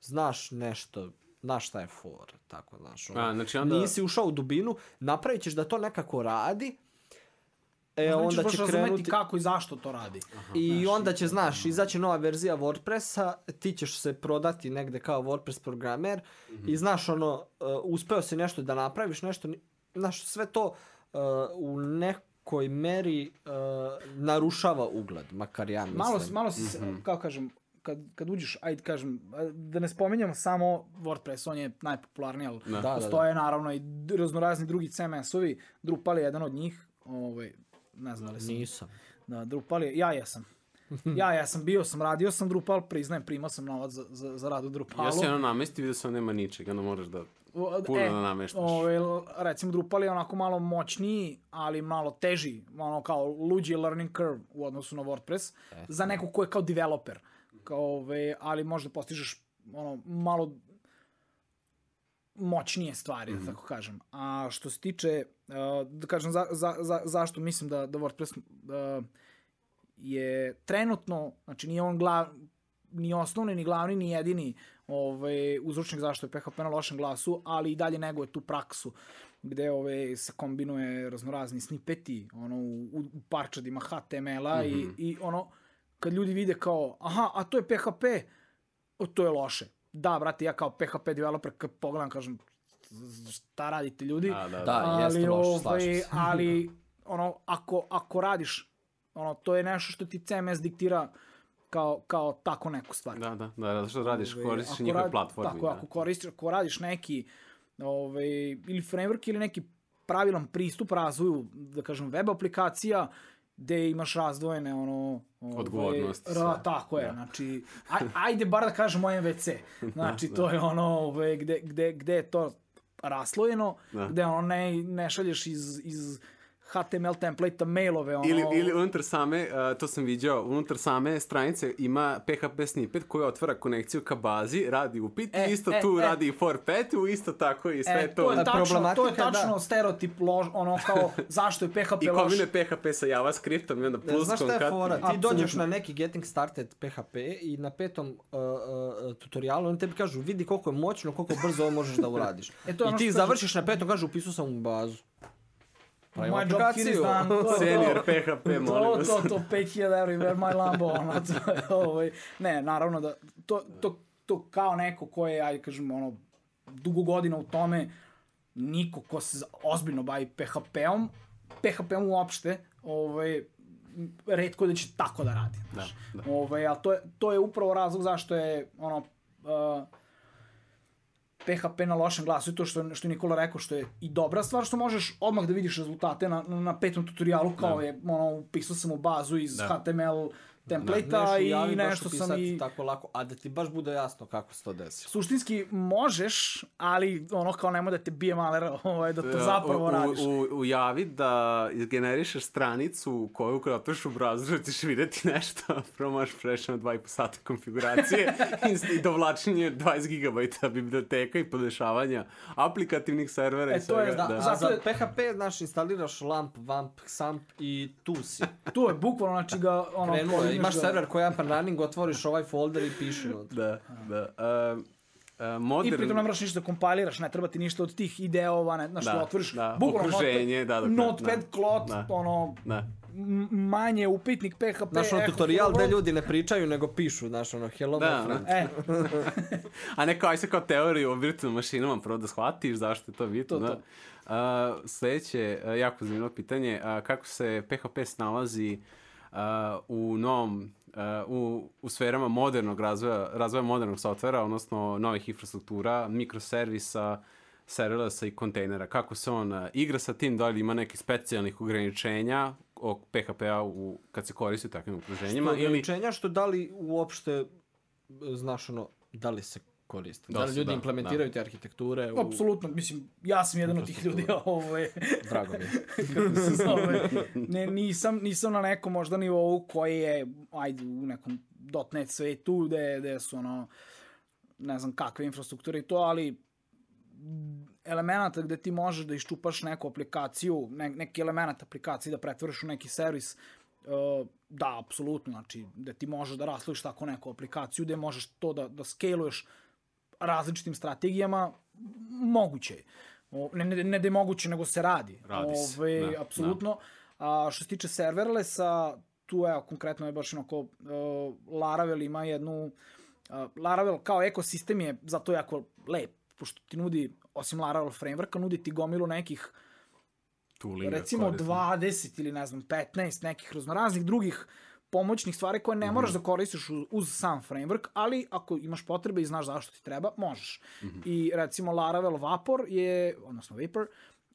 znaš nešto, znaš šta je for, tako, znaš, ono, A, znači onda- nisi ušao u dubinu, napravit ćeš da to nekako radi, e, Onda onda će krenuti... kako i zašto to radi. I onda će, znaš, izaći nova verzija WordPressa, ti ćeš se prodati negde kao WordPress programer i znaš, ono, uh, uspeo si nešto da napraviš, nešto, znaš, sve to uh, u nekoj meri uh, narušava ugled, makar ja mislim. Malo, malo si, se, kako kažem, kad, kad uđeš, ajde kažem, da ne spominjamo samo WordPress, on je najpopularniji, ali Da. Da, da, postoje naravno i raznorazni drugi CMS-ovi, Drupal je jedan od njih, ovaj, ne znam da li sam, Nisam. da, Drupal je, ja jesam. Ja jesam, bio sam, radio sam Drupal, priznajem, primao sam novac za, za, za rad u Drupalu. Ja sam jedno namesti, vidio sam nema ničega, onda moraš da Puno da nameštaš. Ovaj, recimo Drupal je onako malo moćniji, ali malo teži, ono kao luđi learning curve u odnosu na WordPress, za nekog ko je kao developer. Kao, ovaj, ali možda postižeš ono, malo moćnije stvari, da tako kažem. A što se tiče, uh, da kažem, za, za, za, zašto mislim da, da WordPress uh, je trenutno, znači nije on glav, ni osnovni, ni glavni, ni jedini ovaj, uzročnik zašto je PHP na lošem glasu, ali i dalje neguje tu praksu gde ove, se kombinuje raznorazni snipeti ono, u, u parčadima HTML-a mm -hmm. i, Mhm. i ono, kad ljudi vide kao, aha, a to je PHP, o, to je loše. Da, brate, ja kao PHP developer kad pogledam, kažem, šta radite ljudi? Da, da, Da, jeste loše, slažem se. ali, ono, ako, ako radiš, ono, to je nešto što ti CMS diktira kao, kao tako neku stvar. Da, da, da, zato što radiš, Ovaj, koristiš njihove radi- platforme. Tako, da. ako koristiš, ako radiš neki ovaj, ili framework ili neki pravilan pristup razvoju, da kažem, web aplikacija, gde imaš razdvojene ono ovaj, Odgovornosti, ra, tako je Da. znači aj, ajde bar da kažemo MVC znači to je ono ovaj, gde, gde, gde je to raslojeno Da. gde ono ne, ne šalješ iz, iz HTML template mailove ono Ili, ili unutar same, uh, to sam viđao, unutar same stranice ima PHP snippet koji otvara konekciju ka bazi, radi upit E, i isto e, tu e. radi i for petu, isto tako i sve E, to. to je tačno, to je problematika, tačno da. stereotip lož, ono kao zašto je PHP I loš. kombine PHP sa JavaScriptom i onda Ne, plus Znaš šta je fora? Ti dođeš na neki Getting Started PHP i na petom uh, uh, tutorialu oni tebi kažu vidi koliko je moćno, koliko brzo ovo možeš da uradiš. E, to je ono I ti završiš na petom, kažu upisao sam u bazu. Pravim My job here is aplikaciju. To to. Senior PHP, To, molim vas. to, to, 5000 evra i where my Lambo, ono, to je, ovaj, ne, naravno da, to, to, to kao neko ko je, ajde kažem, ono, dugo godina u tome, niko ko se ozbiljno bavi PHP-om, PHP-om uopšte, ovaj, redko da će tako da radi. Znaš. da. Ovaj, ali to je, to je upravo razlog zašto je, ono, uh, PHP na lošem glasu i to što, što je Nikola rekao, što je i dobra stvar, što možeš odmah da vidiš rezultate na, na petom tutorialu, kao je, ono, upisao sam u bazu iz Da. HTML template-a u i nešto sam i... tako lako, a da ti baš bude jasno kako se to desilo. Suštinski možeš, ali ono kao nemoj da te bije malera ovaj, da to zapravo u, radiš. U, u, u javi da izgenerišeš stranicu koju kada otvoriš u browseru ćeš vidjeti nešto, prvo možeš preći na 2,5 sata konfiguracije i, dovlačenje 20 GB biblioteka i podešavanja aplikativnih servera E, i to svega. je, da, A Zato za je- PHP, znaš, instaliraš LAMP, VAMP, XAMPP i tu si. Tu je bukvalno, znači ga... Ono, Krenulo je, imaš imaš ga- server koji je up and running, otvoriš ovaj folder i piši unutra. Da, da. Uh, uh, I modern... pritom ne moraš ništa da kompiliraš, ne treba ti ništa od tih ideova, ne, znaš, Da, da, otvoriš da, bukvalno okruženje, da, da, notepad, da, klot, da. ono, Da. manje upitnik PHP. Znaš, ono eho, tutorial gde ljudi ne pričaju, nego pišu, znaš, ono, hello Da, my friend. E, A ne kao, aj se kao teoriju o virtualnim mašinama, prvo da shvatiš zašto je to bitno. To, da. to. Uh, sledeće, uh, jako zanimljivo pitanje, uh, kako se PHP snalazi uh, u novom, uh, u, u sferama modernog razvoja, razvoja modernog softvera, odnosno novih infrastruktura, mikroservisa, serverlessa i kontejnera. Kako se on uh, igra sa tim, da li ima neki specijalnih ograničenja o PHP-a u, kad se koristi u takvim okruženjima ili... Ograničenja što da li uopšte, znaš, ono, da li se koriste. Da, Da li ljudi da, implementiraju te arhitekture u... apsolutno, mislim, ja sam jedan od tih ljudi, ovaj, Drago mi je. kako se zove, ne, nisam, nisam na nekom možda nivou koji je, ajde, u nekom .NET svetu, gde, gde su ono, ne znam kakve infrastrukture i to, ali elemenata gde ti možeš da iščupaš neku aplikaciju, ne, neki element aplikacije da pretvoriš u neki servis, uh, da, apsolutno, znači, da ti možeš da rasloviš tako neku aplikaciju, gde možeš to da, da skaluješ različitim strategijama, moguće je. Ne, ne, ne da je moguće, nego se radi. Radi se, Ove, da, apsolutno. A što se tiče serverlessa, tu evo, konkretno je baš onako, uh, Laravel ima jednu, uh, Laravel kao ekosistem je zato jako lep, pošto ti nudi, osim Laravel frameworka, nudi ti gomilu nekih toolinga recimo korisnih. 20 ili ne znam 15 nekih raznoraznih drugih pomoćnih stvari koje ne moraš da koristiš uz, uz sam framework, ali ako imaš potrebe i znaš zašto ti treba, možeš. I recimo Laravel Vapor je, odnosno Vapor,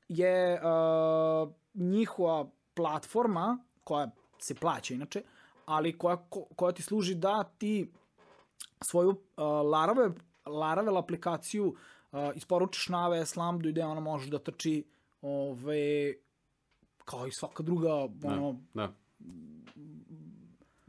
je uh, njihova platforma koja se plaća inače, ali koja, ko- koja ti služi da ti svoju uh, Laravel, Laravel aplikaciju uh, isporučiš na AWS Lambda gde ona može da trči ove, kao i svaka druga ono, Da, da.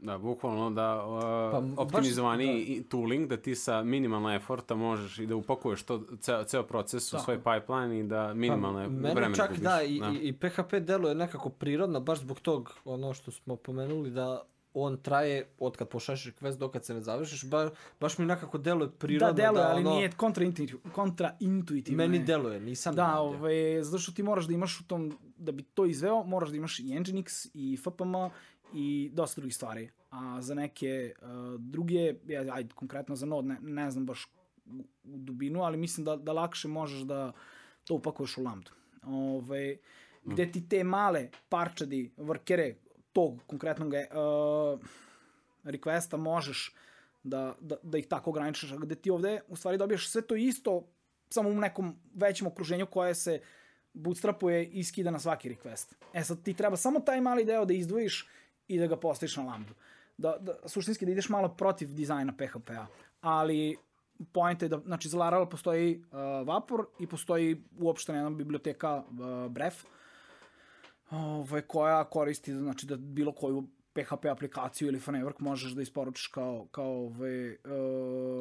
Da, bukvalno da uh, Pa, pa, baš- optimizovani da. tooling, da ti sa minimalna eforta možeš i da upakuješ to, ceo, ceo proces u Tako svoj pipeline i da minimalne Pa, Mene vremena čak gubiš. da, i, i, i PHP deluje nekako prirodno, baš zbog tog, ono što smo pomenuli, da on traje od kad pošalješ request do kad se ne završiš, ba, baš mi nekako deluje prirodno. Da, deluje, ali ono, nije kontraintuitivno. kontraintuitivno Meni je. deluje, nisam Da, radio. ovaj, zato što ti moraš da imaš u tom, da bi to izveo, moraš da imaš i Nginx i FPM i dosta drugih stvari. A za neke uh, druge, ja, ajde, konkretno za Node, ne, ne znam baš u, u dubinu, ali mislim da, da lakše možeš da to upakuješ u Lambda. Ove, gde ti te male parčadi, vrkere, tog konkretnog uh, requesta možeš da, da, da ih tako ograničiš, a gde ti ovde u stvari dobiješ sve to isto, samo u nekom većem okruženju koje se bootstrapuje i skida na svaki request. E sad ti treba samo taj mali deo da izdvojiš i da ga postaviš na lambdu. Da, da, suštinski da ideš malo protiv dizajna PHP-a, ali point je da, znači za Laravel postoji uh, Vapor i postoji uopštena jedna biblioteka uh, Bref, ovaj, koja koristi znači, da bilo koju PHP aplikaciju ili framework možeš da isporučiš kao, kao, ovaj, uh,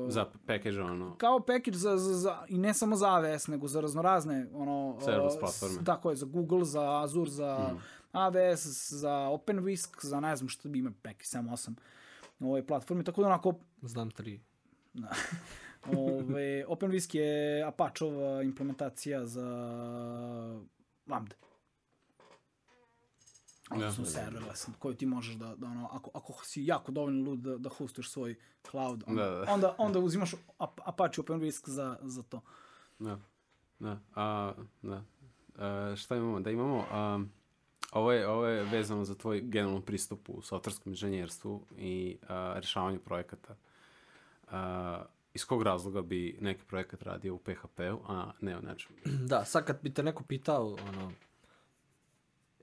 Za package, ono, kao package za, za, za, i ne samo za AWS, nego za raznorazne ono, Serverless uh, platforme. Tako je, za Google, za Azure, za mm. AWS, za OpenWhisk, za ne znam što bi ima neki 7-8 ove platforme, tako da onako Znam tri. ove, OpenWhisk je Apacheova implementacija za Lambda. Odnosno serverless, koju ti možeš da, da ono, ako, ako si jako dovoljno lud da, da hostuješ svoj cloud, onda, Da, da. onda, onda uzimaš Ap- Apache OpenWhisk za, za to. Da. Da. A, da. A, šta imamo? Da imamo... A, ovo, je, ovo je vezano za tvoj generalni pristup u softwarskom inženjerstvu i a, rešavanju projekata. A, iz kog razloga bi neki projekat radio u PHP-u, a ne u nečem? Da, sad kad bi te neko pitao, ono,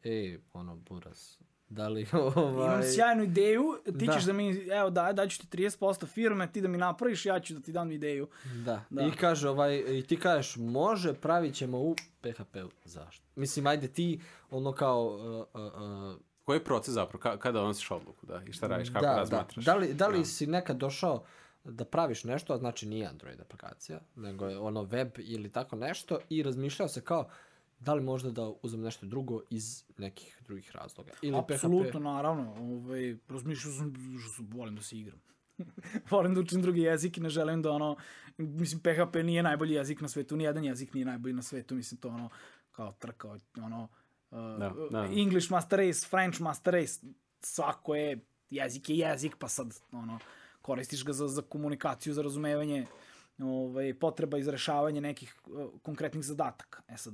e, ono, Buras, da li, ovaj... Imam sjajnu ideju, ti Da. ćeš da mi, evo daj, daj ću ti 30% firme, ti da mi napraviš, ja ću da ti dam ideju. Da. Da. I kaže ovaj, i ti kažeš, može, pravit ćemo u PHP-u. Zašto? Mislim, ajde ti, ono kao, uh, uh, uh, Koji je proces zapravo? Ka, kada donosiš odluku, da? I šta radiš? Kako da, da. razmatraš? Da li, da li si nekad došao da praviš nešto, a znači nije Android aplikacija, nego je ono web ili tako nešto i razmišljao se kao, da li možda da uzmem nešto drugo iz nekih drugih razloga. Ili Apsolutno, naravno. Ovaj, razmišljao sam, što volim da se igram. volim da učim drugi jezik i ne želim da ono, mislim, PHP nije najbolji jezik na svetu, nijedan jezik nije najbolji na svetu, mislim, to ono, kao trka, ono, uh, Da, da. English master race, French master race, svako je, jezik je jezik, pa sad, ono, koristiš ga za, za komunikaciju, za razumevanje ovaj, potreba iz rešavanja nekih uh, konkretnih zadataka. E sad,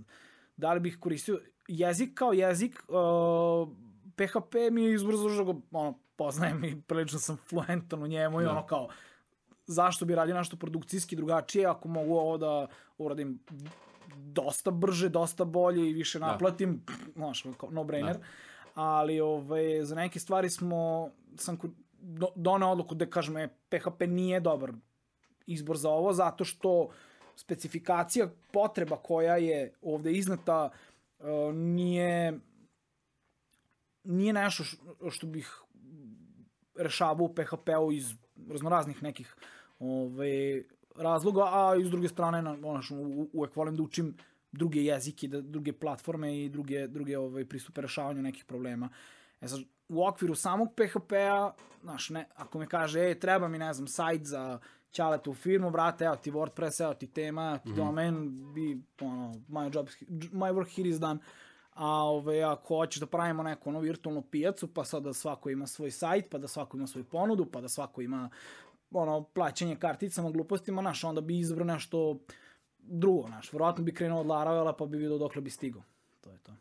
da li bih koristio jezik kao jezik, uh, PHP mi je izbor za ga ono, poznajem i prilično sam fluentan u njemu i Da. ono kao, zašto bi radio nešto produkcijski drugačije ako mogu ovo da uradim dosta brže, dosta bolje i više naplatim, znaš, kao no-brainer. Da. Ali ove, za neke stvari smo, sam ko- do, donao odluku da kažem, e, PHP nije dobar izbor za ovo, zato što specifikacija potreba koja je ovde iznata uh, nije nije nešto što bih rešavao u PHP-u iz raznoraznih nekih ove, razloga, a iz druge strane na, u- uvek volim da učim druge jezike, da, druge platforme i druge, druge ove, pristupe rešavanju nekih problema. E sad, u okviru samog PHP-a, znaš, ne, ako mi kaže, ej, treba mi, ne znam, sajt za ćaletu firmu, brate, evo ti WordPress, evo ti tema, evo ti domen, bi, ono, my, job, my work here is done. A ove, ako hoćeš da pravimo neku ono, virtualnu pijacu, pa sad da svako ima svoj sajt, pa da svako ima svoju ponudu, pa da svako ima ono, plaćanje karticama, glupostima, naš, onda bi izabrao nešto drugo, naš. Verovatno bi krenuo od Laravela, pa bi vidio dokle bi stigao. To je to.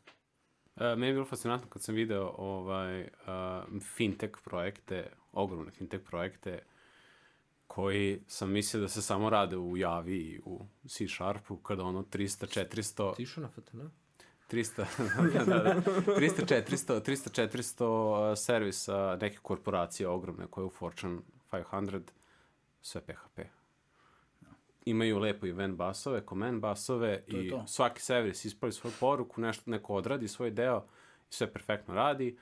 E, meni je bilo fascinantno kad sam video ovaj, uh, fintech projekte, ogromne fintech projekte, koji sam mislio da se samo rade u Javi i u C Sharpu, kada ono 300, 400, Ti išao na FTN? 300, da, da, da, 300, 400, 300, 400 uh, servisa neke korporacije ogromne koje u Fortune 500, sve PHP. Imaju lepo event basove, command basove To je i to. svaki servis ispravi svoju poruku, nešto, neko odradi svoj deo i sve perfektno radi.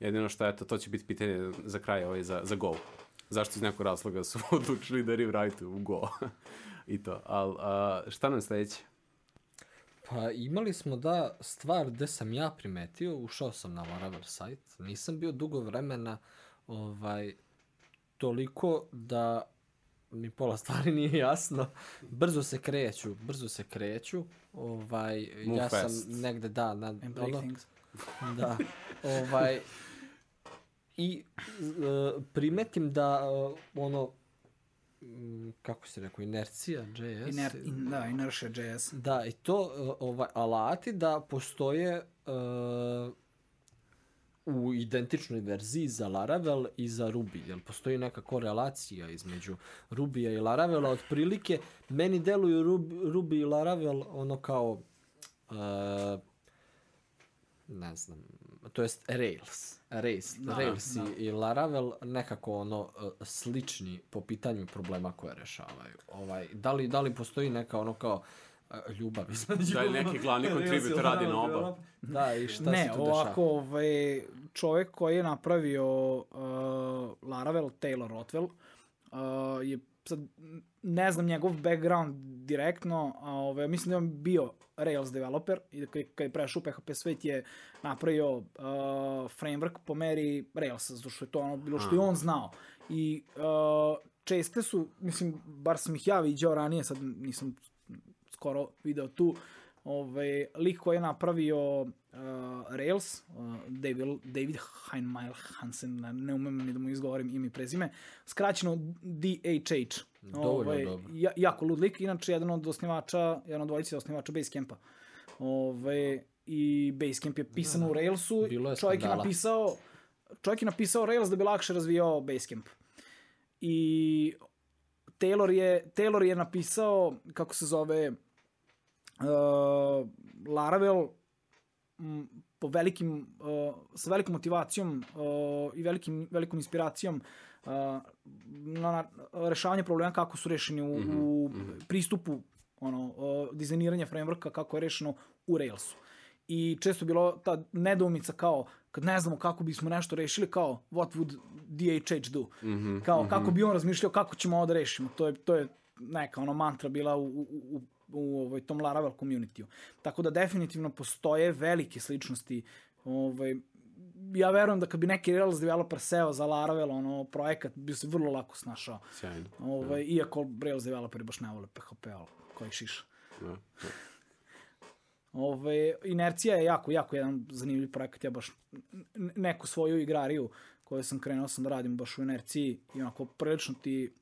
Jedino što, eto, to će biti pitanje za kraj ovaj, za, za Go. Zašto iz nekog razloga su odlučili da rewrite u Go. I to. Al, a, šta nam sledeće? Pa imali smo da stvar gde sam ja primetio, ušao sam na Laravel sajt, nisam bio dugo vremena ovaj, toliko da mi pola stvari nije jasno. Brzo se kreću, brzo se kreću. Ovaj, Move ja fast. sam negde, da, na, And break ono, things. da, ovaj, i uh, primetim da uh, ono, kako se rekao, inercija, JS. Iner, in, da, inertia JS. Da, i to uh, ovaj, alati da postoje uh, u identičnoj verziji za Laravel i za Ruby. Jel postoji neka korelacija između Rubija i Laravela? Otprilike, meni deluju Ruby, Ruby i Laravel ono kao uh, ne znam, to jest Rails. Rails, Da, Rails da. i, i Laravel nekako ono uh, slični po pitanju problema koje rešavaju. Ovaj, da, li, da li postoji neka ono kao uh, ljubav između... Da li neki glavni contributor radi na oba? Da, i šta ne, se tu ovako, dešava? ovaj, čovjek koji je napravio uh, Laravel, Taylor Rothwell, uh, je sad, ne znam njegov background direktno, a ovaj, mislim da je on bio Rails developer i da kad kad je prešao u PHP svet je napravio uh, framework po meri Railsa, zato što je to ono bilo što je on znao. I uh, česte su, mislim, bar sam ih ja viđao ranije, sad nisam skoro video tu, ovaj, lik koji je napravio uh, Rails, uh, David, David Heinmeyer Hansen, ne, umem ni da mu izgovorim ime i prezime, skraćeno DHH. Dovoljno dobro. ja, jako lud lik, inače jedan od osnivača, jedan od dvojice osnivača Basecampa. Ove, I Basecamp je pisan u Railsu, Bilo je čovjek je napisao čovjek je napisao Rails da bi lakše razvijao Basecamp. I Taylor je, Taylor je napisao, kako se zove, uh, Laravel m, po velikim, uh, sa velikom motivacijom uh, i velikim, velikom inspiracijom uh, na, na rešavanje problema kako su rešeni u, u pristupu ono, uh, dizajniranja frameworka kako je rešeno u Railsu. I često bilo ta nedoumica kao, kad ne znamo kako bismo nešto rešili, kao, what would DHH do? kao, kako bi on razmišljao kako ćemo ovo da rešimo. To je, to je neka ono mantra bila u, u, u, u ovaj, tom Laravel community-u. Tako da definitivno postoje velike sličnosti. Ovaj, ja verujem da kad bi neki Rails developer seo za Laravel, ono, projekat, bi se vrlo lako snašao. Sjajno. Ovaj, Iako Rails developeri baš ne vole PHP, ali koji šiša. Da, da. Ove, inercija je jako, jako jedan zanimljiv projekat. Ja baš neku svoju igrariju koju sam krenuo sam da radim baš u inerciji i onako prilično ti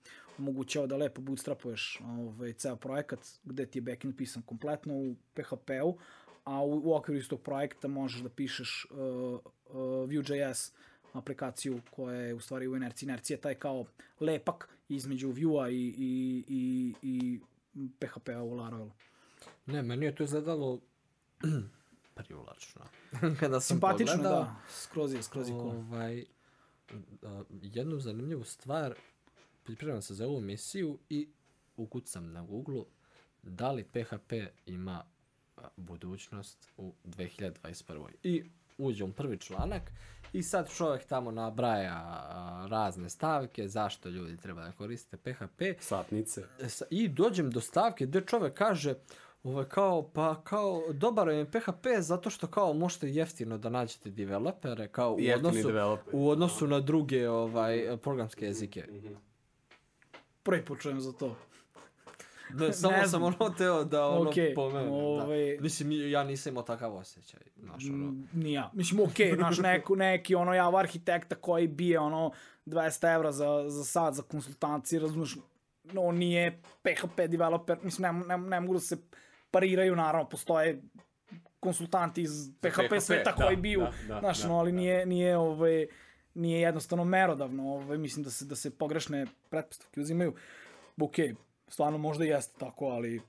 omogućava da lepo bootstrapuješ ovaj, ceo projekat gde ti je backend pisan kompletno u PHP-u, a u, u okviru istog projekta možeš da pišeš uh, uh, Vue.js aplikaciju koja je u stvari u inerciji. Inercija je taj kao lepak između Vue-a i, i, i, i PHP-a u Laravelu. Ne, meni je to izgledalo privlačno. Kada sam Simpatično, pogledao, da. Skroz je, skroz je cool. ovaj, jednu zanimljivu stvar, pripremam se za ovu emisiju i ukucam na Google da li PHP ima budućnost u 2021. I uđem prvi članak i sad čovjek tamo nabraja razne stavke, zašto ljudi treba da koriste PHP. Satnice. Sa- I dođem do stavke gde čovek kaže ovaj, kao, pa kao, dobar je PHP zato što kao možete jeftino da nađete developere kao u Jeftini odnosu, developeri. u odnosu na druge ovaj, programske jezike. Prvi put čujem za to. Da, samo Ne sam ono teo da ono Okej, pomenem. ovaj- Da. Mislim, ja nisam imao takav osjećaj. Znaš, ono, Mm, Ni ja. Mislim, okej, okay, znaš, neku, neki, ono, jav arhitekta koji bije, ono, 200 evra za, za sad, za konsultacije, razumiješ, no, nije PHP developer, mislim, ne, ne, ne mogu da se pariraju, naravno, postoje konsultanti iz PHP, PHP, sveta da, koji biju, da, da, znaš, da, no, ali da. nije, nije, ovaj, nije jednostavno merodavno, ovaj, mislim da se, da se pogrešne pretpostavke uzimaju. Okej, stvarno možda jeste tako, ali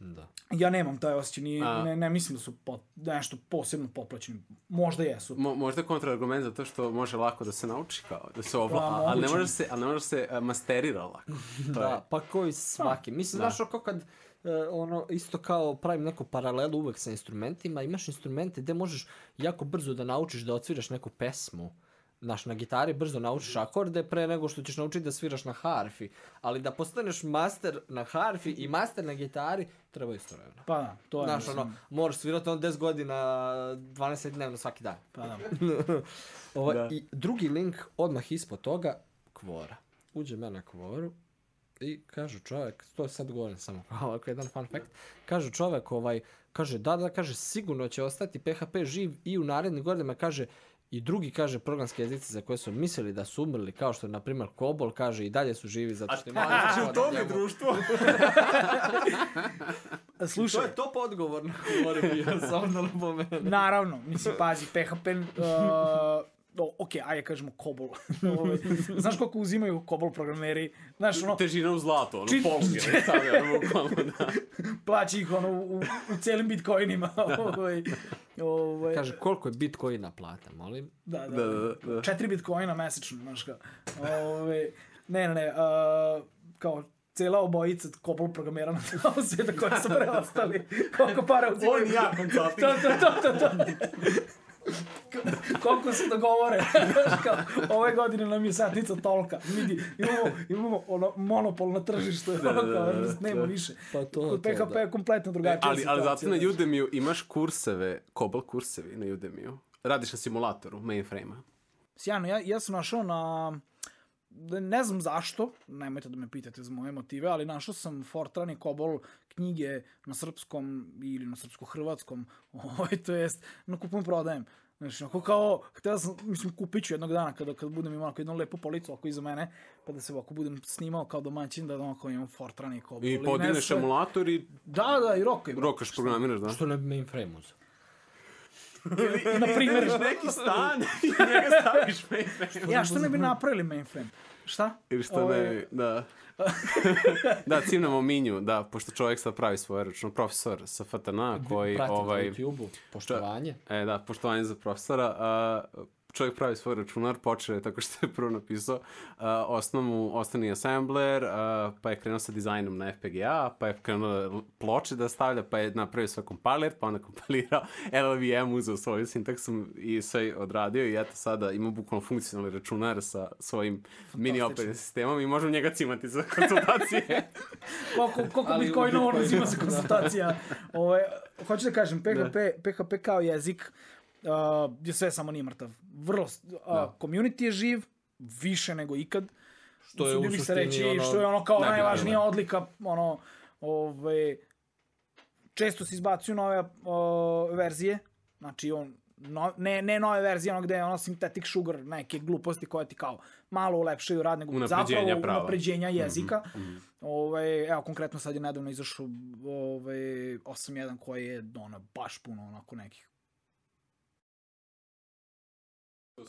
da. ja nemam taj osjećaj, nije, A- ne, ne mislim da su pot, nešto posebno potplaćeni. Možda jesu. Mo, možda kontraargument za to što može lako da se nauči kao, da se ovla, Pa, ali ne može se, ali ne može se uh, masterira lako. To Da, je. pa koji svaki. Mislim, Da. znaš, kao kad e, ono, isto kao pravim neku paralelu uvek sa instrumentima, imaš instrumente gde možeš jako brzo da naučiš da odsviraš neku pesmu, Znaš, na gitari brzo naučiš akorde pre nego što ćeš naučiti da sviraš na harfi. Ali da postaneš master na harfi i master na gitari, treba isto vremena. Pa da, to je. Znaš, mislim, ono, moraš svirati on 10 godina, 12 dnevno svaki dan. Pa da. Ovo, Da. I drugi link, odmah ispod toga, kvora. Uđe me na kvoru i kaže čovjek, to je sad govorim samo ovako jedan fun fact, kaže čovjek ovaj, kaže da, da, kaže sigurno će ostati PHP živ i u narednim godinama, kaže i drugi, kaže, programski jezici za koje su mislili da su umrli, kao što je, na primjer, Kobol, kaže, i dalje su živi zato što imaju... Znači, u tome društvo. To Slušaj, je top odgovor na kvoru bio, samo da napomenem. naravno, mislim, pazi, PHP, uh, o, ok, ajde kažemo kobol. Ovaj, Znaš koliko uzimaju kobol programeri? Znaš, ono, Težina u zlato, ono, Čit- polke, ne stavlja, ono, bukvalno, da. plaći ih ono, u, u celim bitcoinima. ovaj, ovaj, Kaže, koliko je bitcoina plata, molim? da, da, Da, da, da. Četiri bitcoina mesečno, znaš kao. Ove, ne, ne, ne, uh, kao cela obojica kobol programera na celom sveta koji su preostali. Koliko para uzimaju. On i ja consulting. To, to, to, to, to. Koliko se dogovore. Znaš kao, ove godine nam je satnica tolka. Vidi, imamo, imamo ono, monopol na tržištu. Da, da, da, kao, nema više. Pa to, Kod to, PHP da. je kompletno drugačija Ali, ali zato situacija, na. Udemy imaš kurseve, Cobol kursevi na Udemy. Radiš na simulatoru, mainframe-a. Sjajno, ja, ja sam našao na... da Ne znam zašto, nemojte da me pitate za moje motive, ali našao sam Fortran i Kobol knjige na srpskom ili na srpsko-hrvatskom, ovaj, to jest na kupujem prodajem. Znači, onako kao, htela sam, mislim, kupit ću jednog dana kada, kada budem imao jednu lepu policu oko iza mene, pa da se ovako budem snimao kao domaćin, da onako imam Fortran i Kobol. I ne podigneš sve- emulator i Da, da, i rokaj. rokaš, programiraš, da. Što ne bi mainframe uzeo? Na primjer, neki stan i njega staviš mainframe. ja, što ne bi napravili mainframe? Šta? Ili što Ovaj, ne, da. da, cimnamo minju, da, pošto čovjek sad pravi svoj račun, profesor sa FTN, koji, Pratim ovaj, na YouTube-u, poštovanje. E, da, poštovanje za profesora. A, čovjek pravi svoj računar, počeo je tako što je prvo napisao a, osnovu, osnovni assembler, a, pa je krenuo sa dizajnom na FPGA, pa je krenuo da ploče da stavlja, pa je napravio svoj kompiler, pa onda kompilirao LLVM, uzeo svoju sintaksu i sve odradio i eto sada ima bukvalno funkcionalni računar sa svojim mini operativnim sistemom i možemo njega cimati za konsultacije. koliko, koliko bitcoina u on uzima za Bitcoinu, konsultacija. Ove, hoću da kažem, PHP, PHP kao jezik uh, je sve samo nije mrtav. Vrlo, uh, community je živ, više nego ikad. Što je u se suštini reći, ono što je ono kao najvažnija da. odlika, ono, ove, često se izbacuju nove o, verzije, znači on, no, ne, ne nove verzije, ono gde je ono synthetic sugar, neke gluposti koje ti kao malo ulepšaju rad, nego zapravo prava. unapređenja jezika. Ovaj, evo, konkretno sad je nedavno izašao ovaj, 8.1 koji je ono, baš puno onako nekih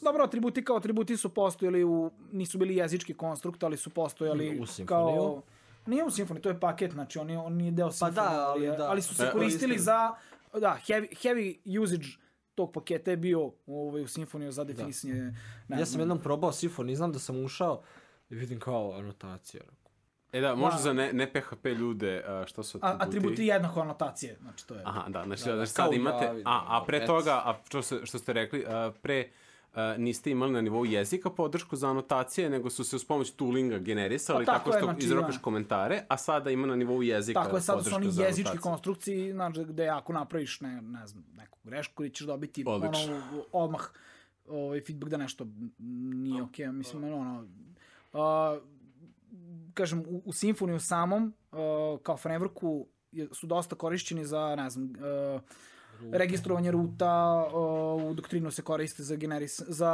Dobro, atributi kao atributi su postojali u, nisu bili jezički konstrukt, ali su postojali U kao... Nije u Symfony, to je paket, znači on, je, on nije deo Symfony, Pa da, ali da. ali su se E, koristili za, da, heavy, heavy usage tog paketa je bio ovaj, u Symfoniju za definisanje, ne Ja sam jednom probao Symfony, znam da sam ušao i vidim kao anotacija. E da, možda Da. za ne, ne PHP ljude, a, što su a, atributi jednako anotacije, znači to je. Aha, da, znači, Da, da, da, znači sad imate, a, a pre da, toga, a što, se, što ste rekli, a, pre niste imali na nivou jezika podršku za anotacije, nego su se uz pomoć toolinga generisali, Pa tako tako je, što znači, izrokaš da. komentare, a sada ima na nivou jezika Tako je, sad su oni za jezički anotacije. konstrukciji, znači gde ako napraviš ne, ne znam, neku grešku ili ćeš dobiti Odlično. ono, odmah ovaj, feedback da nešto nije okej, okay, mislim, ono, uh, kažem, u, u Symfoniju samom, uh, kao frameworku, su dosta korišćeni za, ne znam, uh, registrovanje ruta, uh, u doktrinu se koriste za, generis, za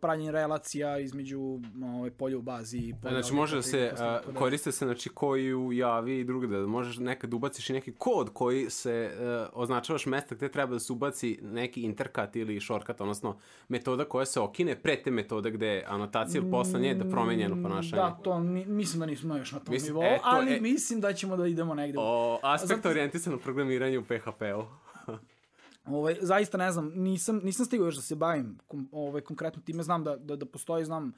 pravljenje relacija između ovaj, polja u bazi i polja Znači može da se, a, dalje. koriste se znači koji u javi i drugo da možeš nekad ubaciš i neki kod koji se uh, označavaš mesta gde treba da se ubaci neki interkat ili shortcut, odnosno metoda koja se okine pre te metode gde je anotacija ili posle nje da promeni njeno ponašanje. Da, to mi, mislim da nismo još na tom Mislim, nivou, eto, ali e- mislim da ćemo da idemo negde. O aspekt Zato- orijentisano programiranje u PHP-u. Ovaj, zaista ne znam, nisam, nisam stigao još da se bavim kom, ovaj, konkretno time, znam da, da, da postoji, znam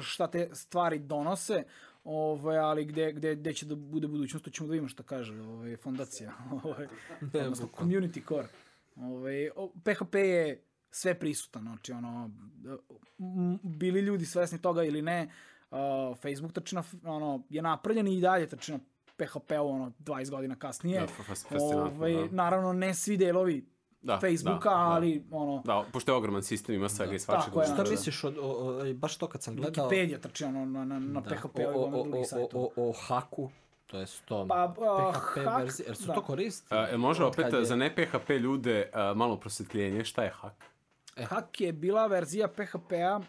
šta, te stvari donose, ovaj, ali gde, gde, gde će da bude budućnost, to ćemo da vidimo šta kaže ovaj, fondacija, ovaj, odnosno community core. Ovaj, PHP je sve prisutan, znači ono, bili ljudi svesni toga ili ne, uh, Facebook trči na, ono, je napravljen i dalje trči na PHP-u, ono, 20 godina kasnije. Da, fascinantno, Ovaj, da. Naravno, ne svi delovi Da, Facebooka, da, da. ali, ono, Da, pošto je ogroman sistem, ima svega i svačega. tako je, Šta znači. misliš od, o, o, baš to kad sam gledao... Wikipedia trči ono, na, na, na Da, PHP-u o, o, o, o, o, o haku, to je to Pa, a, PHP hak, verzije, jer su da. to koristi? A, e, može Od kad opet je- za ne PHP ljude a, malo prosvetljenje, šta je hak? Hak je bila verzija PHP-a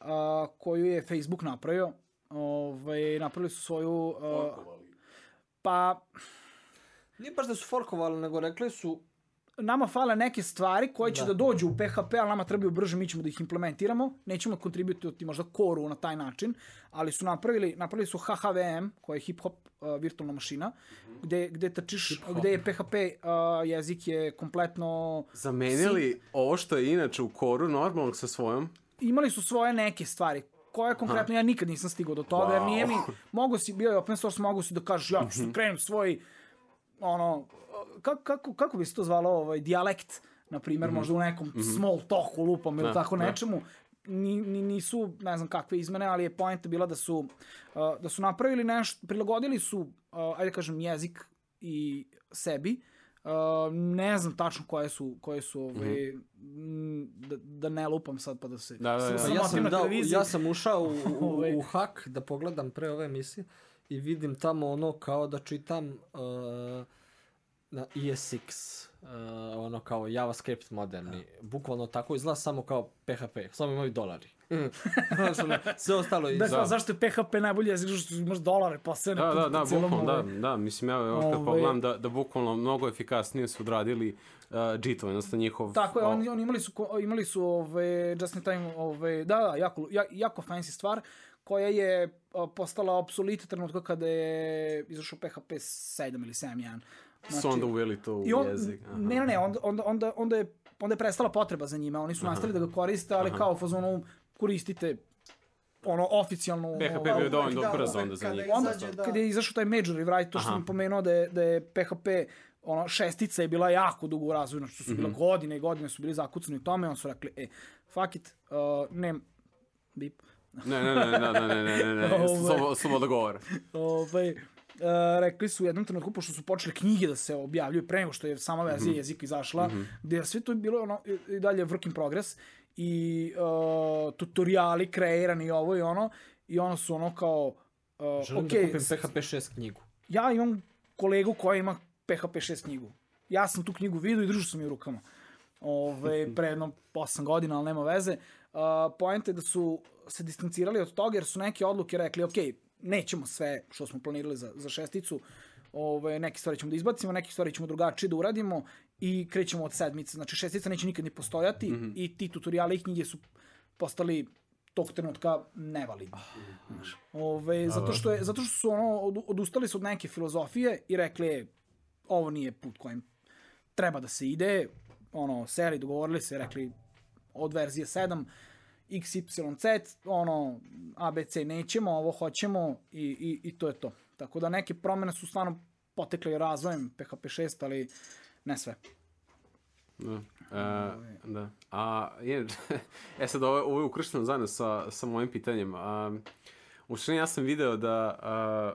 a, koju je Facebook napravio. Ovaj, napravili su svoju... a, pa, Nije baš da su forkovali, nego rekli su, nama fale neke stvari koje će da, Da. dođu u PHP, ali nama trebaju brže, mi ćemo da ih implementiramo. Nećemo kontributovati možda koru na taj način, ali su napravili, napravili su HHVM, koja je hip-hop uh, virtualna mašina, gde, gde, trčiš, gde je PHP uh, jezik je kompletno... Zamenili ovo što je inače u koru normalnog sa svojom? Imali su svoje neke stvari. Koje konkretno ja nikad nisam stigao do toga, jer nije mi, mogu si, bio je open source, mogu si da kažeš, ja ću krenem svoj, ono, kako, kako, kako bi se to zvalo, ovaj, dijalekt, na primjer, možda u nekom small talku lupam ili Da, tako da. nečemu, ni, ni, nisu, ne znam kakve izmene, ali je poenta bila da su, uh, da su napravili nešto, prilagodili su, uh, ajde da kažem, jezik i sebi, Uh, ne znam tačno koje su, koje su ovaj, m, da, da ne lupam sad pa da se Da, da, da. Pa sramotim ja sam, televiziji. ja sam ušao u, u, Ovaj. u hak da pogledam pre ove emisije i vidim tamo ono kao da čitam uh, na ESX, uh, ono kao JavaScript moderni. Bukvalno tako izgleda samo kao PHP, samo imaju dolari. Ono, Sve ostalo Da, iz... da. zašto je PHP najbolji jezik, što imaš dolare posebno Da, da, da, bukvalno, da, ovaj- da, mislim, ja evo, kad Ovaj- pogledam da, da bukvalno mnogo efikasnije su odradili uh, JIT-ove, odnosno njihov... Tako je, o, oni, oni imali su, imali su ove, just in time, ove, da, da, jako, ja, jako fancy stvar, koja je postala obsolita trenutka kada je izašao PHP 7 ili 7.1. su onda uveli to u Znači, I on, jezik. aha. ne, ne, ne, onda, onda, onda, onda, je, onda je prestala potreba za njima. Oni su nastavili da ga koriste, ali kao u fazonu koristite ono oficijalno PHP ovaj, bio dovoljno da, brzo uvek onda za njih. onda da. kada je izašao taj major rewrite, to što Aha. sam pomenuo da je, da je PHP ono, šestica je bila jako dugo u razvoju, znači to su Mhm. bile godine i godine su bili zakucani u tome, on su rekli, e, fuck it, uh, ne, bip, Ne, Ne, ne, ne, ne, ne, ne, ne, ne, samo, ovaj. samo da govore. Ove, Uh, rekli su u jednom trenutku, pošto su počele knjige da se objavljuju pre nego što je sama verzija mm -hmm. jezika izašla, mm -hmm. gde je sve to bilo ono, i dalje work in progress i uh, tutoriali kreirani i ovo i ono, i ono su ono kao... Uh, Želim da okay, da kupim PHP 6 knjigu. Ja imam kolegu koja ima PHP 6 knjigu. Ja sam tu knjigu vidio i držao sam je u rukama. Ove, ovaj, pre jedno 8 godina, ali nema veze. Uh, Poenta je da su se distancirali od toga jer su neke odluke rekli, ok, nećemo sve što smo planirali za, za šesticu, Ove, neke stvari ćemo da izbacimo, neke stvari ćemo drugačije da uradimo i krećemo od sedmice. Znači šestica neće nikad ni postojati Mhm. i ti tutoriali i knjige su postali tog trenutka nevalidni. Znaš. Ove, zato, što je, zato što su ono, od- odustali su od neke filozofije i rekli, "E, ovo nije put kojim treba da se ide, ono, seri, dogovorili se, rekli od verzije 7, XYZ, ono, ABC nećemo, ovo hoćemo i, i, i to je to. Tako da neke promene su stvarno potekle razvojem PHP 6, ali ne sve. Da. E, da. A, je, e sad, ovo, ovo je ukršteno zajedno sa, sa mojim pitanjem. A, u suštini ja sam video da a,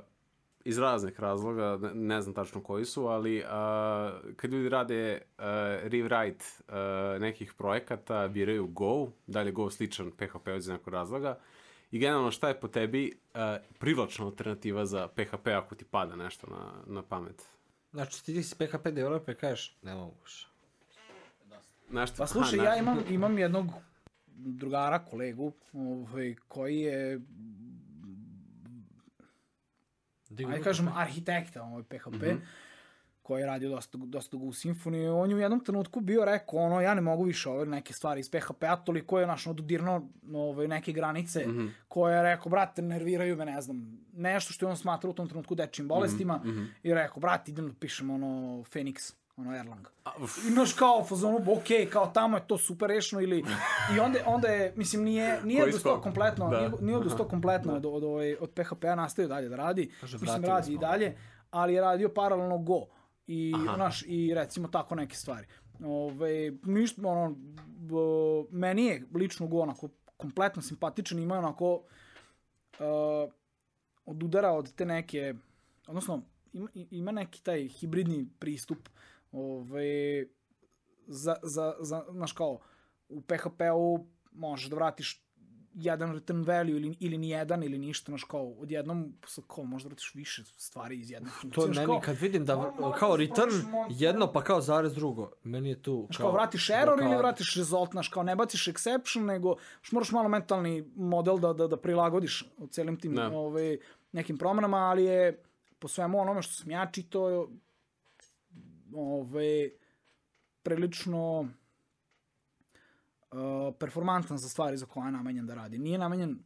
iz raznih razloga, ne, ne znam tačno koji su, ali a, kad ljudi rade a, rewrite a, nekih projekata, biraju Go, da li je Go sličan PHP iz nekog razloga, i generalno šta je po tebi a, privlačna alternativa za PHP ako ti pada nešto na, na pamet? Znači ti si PHP developer kažeš, ne mogu više. Nešto, Pa slušaj, ja imam, imam jednog drugara, kolegu, ovaj, koji je, Digni ajde kažem, arhitekta ovaj PHP, Mhm. koji je radio dosta, dosta dugo u Symfony. On je u jednom trenutku bio rekao, ono, ja ne mogu više ove neke stvari iz PHP-a, toliko je, naš, dodirno ovaj, neke granice, Mhm. koje je rekao, brate, nerviraju me, ne znam, nešto što je on smatrao u tom trenutku dečim bolestima, Mhm, i rekao, brate, idem da pišem, ono, Phoenix, ono, Erlang. A. Imaš kao fazonu, ok, kao tamo je to super rešeno ili... I onda, onda je, mislim, nije, nije odustao kompletno, Da. nije, nije odustao kompletno od, od, od, od PHP-a, nastavio dalje da radi. Kaže, mislim, radi smo i dalje, ali je radio paralelno Go. I, Aha. znaš, i recimo tako neke stvari. Ove, ništa, ono, uh, meni je lično Go onako kompletno simpatičan, ima onako uh, od udara od te neke, odnosno ima, ima neki taj hibridni pristup ovaj, za, za, za, znaš kao, u PHP-u možeš da vratiš jedan return value ili, ili ni jedan ili ništa, znaš kao, odjednom, sa kao, možda vratiš više stvari iz jedne funkcije. To je meni kao, kad vidim da ono, kao možeš- return jedno pa kao zarez drugo. Meni je tu Znaš kao, vratiš error ili blokada. vratiš result, znaš kao, ne baciš exception, nego znaš, moraš malo mentalni model da, da, da prilagodiš u celim tim Da. ovaj, nekim promenama, ali je po svemu onome što sam ja čitao, ovaj, prilično uh, performantan za stvari za koje je namenjen da radi. Nije namenjen,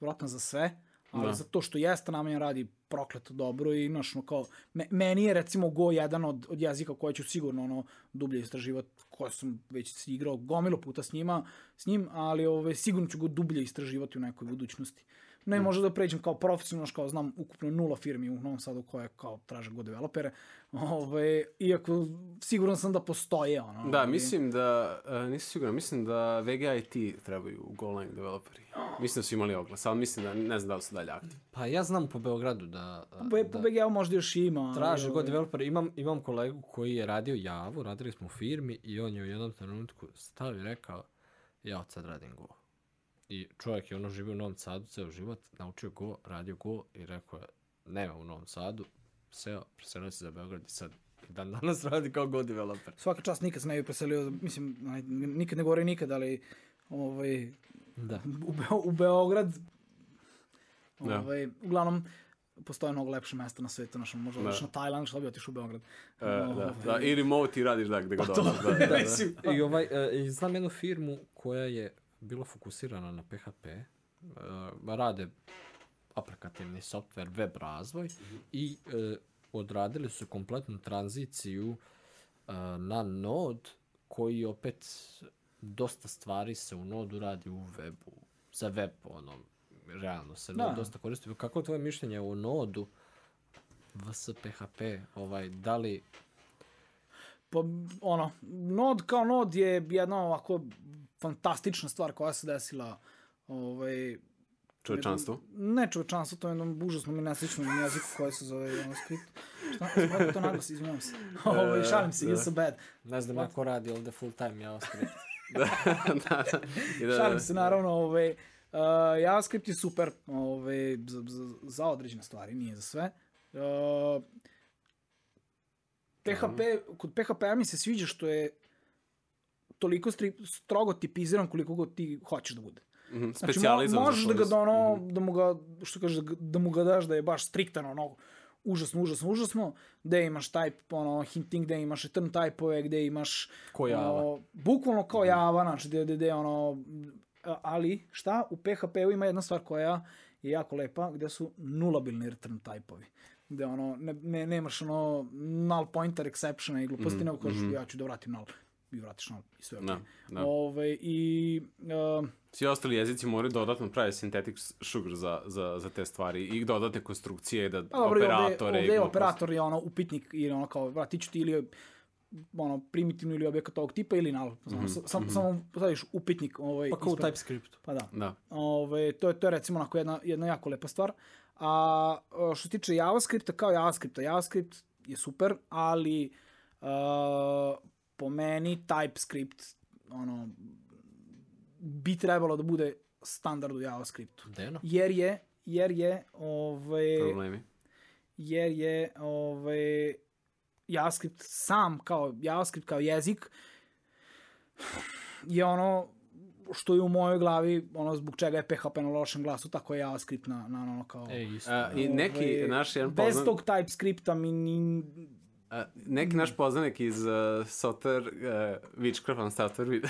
vjerojatno, za sve, ali Da. za to što jeste namenjen radi prokleto dobro i znaš, ono kao, me, meni je recimo Go jedan od, od jezika koje ću sigurno ono dublje istraživati, koje sam već igrao gomilo puta s njima, s njim, ali ove, sigurno ću go dublje istraživati u nekoj budućnosti. Ne možda da pređem kao profesionalno, kao znam ukupno nula firmi u Novom Sadu koje kao traže Go developere, ove, iako siguran sam da postoje. Ono, Da, ovaj, mislim da, uh, nisam siguran, mislim da ti trebaju Golang developeri. Mislim da su imali oglas, ali mislim da ne znam da li su dalje aktivni. Pa ja znam po Beogradu da... Po, po da BG-u možda još ima. ali, traže ovaj, god developer. Imam, imam kolegu koji je radio Javu, radili smo u firmi i on je u jednom trenutku stao i rekao ja od sad radim Go. I čovjek je ono živio u Novom Sadu ceo život, naučio Go, radio Go i rekao je nema u Novom Sadu, seo, preselio se za Beograd i sad dan danas radi kao Go developer. Svaka čast nikad se ne bi preselio, mislim, nikad ne govori nikad, ali ovaj, Da. u, Beo, u Beograd, Da. ovaj, uglavnom, postoje mnogo lepše mesta na svetu, znaš, možda Da. odeš na Tajland, što bi otiš u Beograd. Uh, da, Ovaj, da, i remote i radiš da, gde god Pa to, odeš. Da, da, da. mislim, I ovaj, e, i znam jednu firmu koja je bila fokusirana na PHP, e, rade aplikativni software, web razvoj i e, odradili su kompletnu tranziciju e, na Node koji opet dosta stvari se u Nodu radi u webu, za web, ono, realno se Da. Node dosta koristi. Kako je tvoje mišljenje o Nodu vs PHP, ovaj, da li Pa, ono, Node kao Node je jedna ovako fantastična stvar koja se desila ovaj, Čovečanstvo. Ne čovečanstvo, to je jednom užasnom i nesličnom jeziku koji se zove JavaScript. Šta sam rekao to naglas, izvinjavam se. Ovaj, šalim se, you're so bad. Ne znam ja ko radi ovde full time JavaScript. da, da, da. Da, Šalim se, naravno, ovaj, uh, JavaScript je super ovaj, za, za, za određene stvari, nije za sve. Uh, PHP, kod PHP-a mi se sviđa što je toliko stri, strogo tipiziran koliko god ti hoćeš da bude. Mhm, Znači, mo, možeš da ga da, ono, da mu ga, što kažeš, da, da mu ga daš da je baš striktan, ono, užasno, užasno, užasno, gde imaš type, ono, hinting, gde imaš return type-ove, gde imaš... Ko Java. ono, bukvalno kao Java, znači, gde, gde, gde, ono, ali, šta, u PHP-u ima jedna stvar koja je jako lepa, gde su nulabilni return type-ovi. Gde ono, ne, ne, nemaš ono null pointer exceptiona i gluposti, mm, nego kažeš ja ću da vratim null i vratiš null i sve. Da, da. Ove, I uh, Svi ostali jezici moraju dodatno praviti synthetic sugar za, za, za te stvari i dodatne konstrukcije, da Pa dobro, ovde, operatore. ovde i je operator je ono upitnik ili ono kao vratit ću ti ili ono primitivno ili objekat ovog tipa ili. Znam, mm sam, samo staviš upitnik. Ovaj, Pa kao u ispred- TypeScriptu. Pa da. Da. Ove, to, je, to je recimo onako jedna, jedna jako lepa stvar. A što se tiče JavaScripta, kao JavaScripta, JavaScript je super, ali uh, po meni TypeScript ono, bi trebalo da bude standard u JavaScriptu. Deno? Jer je, jer je, ovaj, Problemi. jer je ovaj, JavaScript sam kao JavaScript kao jezik je ono što je u mojoj glavi, ono zbog čega je PHP na lošem glasu, tako je JavaScript na, na ono kao... E, isto. A, I neki ovaj, naš jedan Bez poznan... tog TypeScripta mi ni... A, neki naš poznanik iz uh, Software, uh, Witchcraft on Software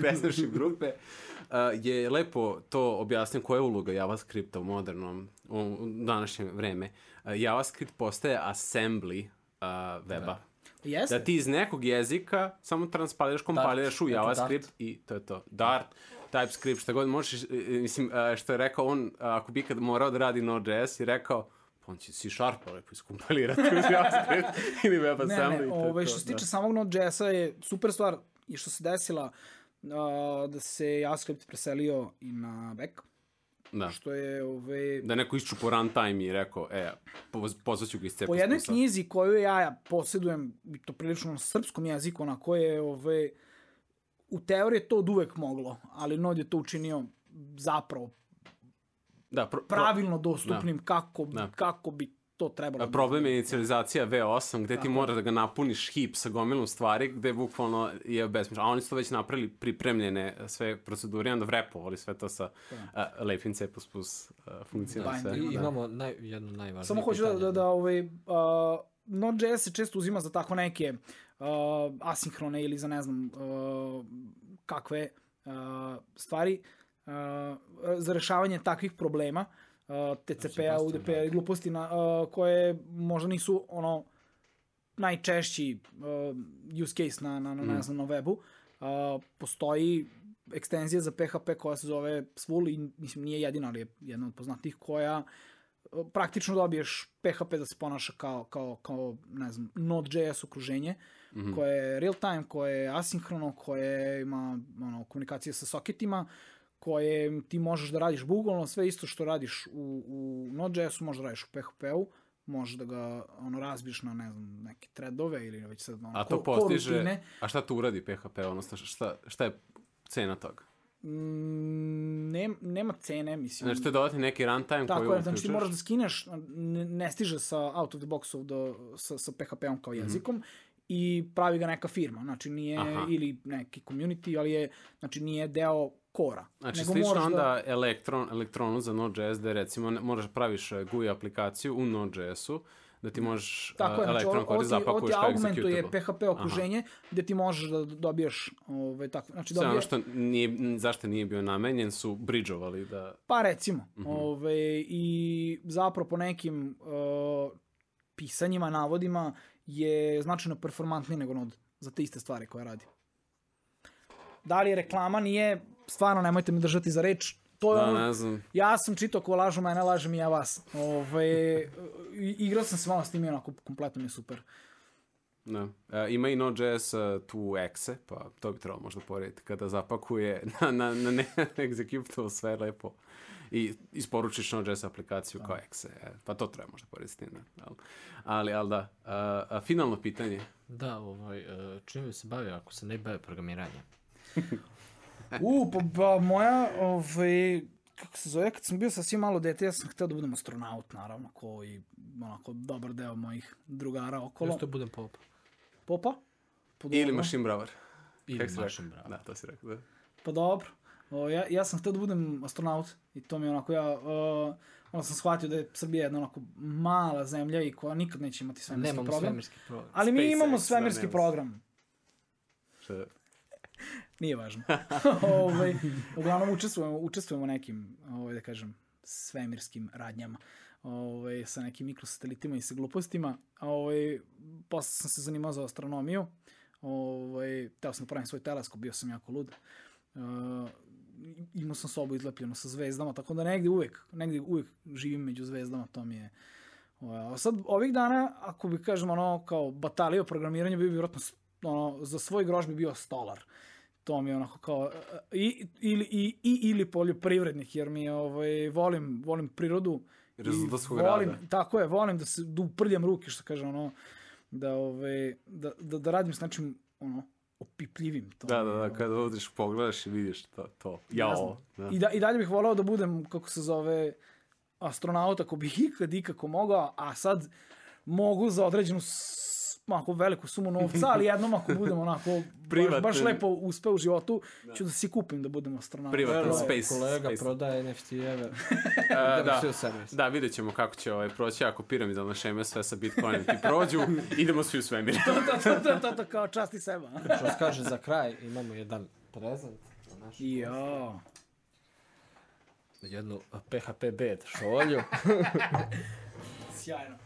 Craftsmanship grupe uh, je lepo to objasnio koja je uloga JavaScripta u modernom, u današnje vreme. Uh, JavaScript postaje assembly uh, weba. Da. Jeste? Da ti iz nekog jezika samo transpaliraš, kompaliraš u JavaScript Dart. i to je to. Dart, TypeScript, šta god možeš, mislim, e, što je rekao on, a, ako bi ikad morao da radi Node.js, je rekao, pa on će C Sharp lepo iskompalirati uz JavaScript ili Ne, WebAssembly. ne, je ovaj, to, što se da. tiče samog Node.js-a je super stvar i što se desila a, da se JavaScript preselio i na back, Da. što je ove, Da neko iščupo runtime i rekao, e, poz- pozvaću ga iz C++. po jednoj knjizi koju ja posjedujem, i to prilično na srpskom jeziku, na koje je ove, u teoriji je to od uvek moglo, ali Node je to učinio zapravo Da, pro, pravilno dostupnim kako, Da. kako bi to trebalo. A problem je inicializacija V8 gde ti moraš da ga napuniš hip sa gomilom stvari gde bukvalno je besmišljeno. A oni su to već napravili pripremljene sve procedure i onda vrepovali sve to sa uh, lepim C++ uh, funkcijama. Sve. Binding, I da. imamo naj, jedno najvažnije Samo hoću da, pitanje. da, da ovaj, uh, Node.js se često uzima za tako neke uh, asinhrone ili za ne znam uh, kakve uh, stvari uh, za rešavanje takvih problema uh, TCP-a, UDP-a i gluposti na, uh, koje možda nisu ono najčešći uh, use case na, na, na, ne znam, na webu. Uh, postoji ekstenzija za PHP koja se zove Svul i mislim nije jedina, ali je jedna od poznatih koja uh, praktično dobiješ PHP da se ponaša kao, kao, kao ne znam, Node.js okruženje, mm -hmm. koje je real time, koje je asinhrono, koje ima ono, komunikacije sa soketima, koje ti možeš da radiš bukvalno sve isto što radiš u, u Node.js-u, možeš da radiš u PHP-u, možeš da ga ono razbiješ na ne znam neke threadove ili već sad ono, A to ko- postiže... korutine. A šta tu uradi PHP, odnosno šta, šta je cena toga? Mm, nem, nema cene, mislim. Znači, to je dodati neki runtime Tako koji je, znači ti uključuješ? moraš da skineš, ne, ne stiže sa out of the boxov do, sa, sa PHP-om Mhm. kao jezikom mm -hmm. i pravi ga neka firma, znači nije, Aha. ili neki community, ali je, znači nije deo kora. Znači, nego slično moraš onda Da, elektron, elektronu za Node.js, da recimo ne, moraš praviš eh, GUI aplikaciju u Node.js-u, da ti možeš tako je, uh, znači, elektron ovo, ovo kod ti, ovo ti zapakuješ kao augmentuje executable. PHP okruženje gde ti možeš da dobiješ ovaj, tako, znači Sve ono dobiješ, što nije, zašto nije bio namenjen su bridžovali da... Pa recimo, mm Mhm. -hmm. ove, i zapravo po nekim uh, pisanjima, navodima je značajno performantniji nego Node za te iste stvari koje radi. Da li je reklama, nije, stvarno nemojte me držati za reč, to je Da, ono, ne znam. ja sam čitao ko lažu mene, lažem i ja vas. Ove, i- igrao sam se malo s tim i onako kompletno mi je super. Da. E, ima i Node.js uh, tu exe, pa to bi trebalo možda porediti, kada zapakuje na, na, na ne executable sve lepo i isporučiš Node.js aplikaciju kao exe. E, pa to treba možda porediti s tim, da. Ali, ali, ali da. A, a, finalno pitanje. Da, ovaj, e, čime bi se bavio ako se ne bave programiranjem? U, pa, pa moja, ovaj, kako se zove, kad sam bio sasvim malo dete, ja sam hteo da budem astronaut, naravno, ko i onako dobar deo mojih drugara okolo. Isto budem pop. Popa? Pa Ili machine bravar. Ili mašin, bravo. Da, to si rekao, da. Pa dobro. O, ja, ja sam hteo da budem astronaut i to mi je onako, ja, uh, onda sam shvatio da je Srbija jedna onako mala zemlja i koja nikad neće imati svemirski Nemamo program. svemirski program. Ali mi imamo da, svemirski program. Šta je? Nije važno. ovaj, uglavnom učestvujemo, učestvujemo nekim, ovaj, da kažem, svemirskim radnjama. Ovaj, sa nekim mikrosatelitima i sa glupostima. Ovaj, posle sam se zanimao za astronomiju. Ovaj, teo sam da pravim svoj teleskop, bio sam jako lud. Uh, imao sam sobu izlepljenu sa zvezdama, tako da negde uvek, negde uvek živim među zvezdama, to mi je... Ovaj, a sad, ovih dana, ako bi kažem ono, kao batalija o programiranju, bi vjerojatno ono, za svoj grož bi bio stolar. To mi je onako kao, e, i, ili, i, i, ili poljoprivrednik, jer mi ovaj, volim, volim prirodu. i Rezultatskog volim, rada. Tako je, volim da se da uprljam ruke, što kaže ono, da, ovaj, da, da, da radim s nečim, ono, opipljivim. To Da, da, je, da, kada odeš pogledaš i vidiš to. to. Jao. znam. Da. I, da, I dalje bih volao da budem, kako se zove, astronaut ako bih ikad ikako mogao, a sad mogu za određenu onako veliku sumu novca, ali jednom ako budem onako baš, baš lepo uspe u životu, ću da si kupim da budem astronaut. Privatan space. Kolega space. prodaje NFT-eve. Da, da, vidjet ćemo kako će ovaj proći ako piramidalne šeme sve sa Bitcoinom ti prođu, idemo svi u svemir. to, to, to, to, to, kao časti seba. Što se kaže za kraj, imamo jedan prezent. Jo. Jednu PHP bed šolju. Sjajno.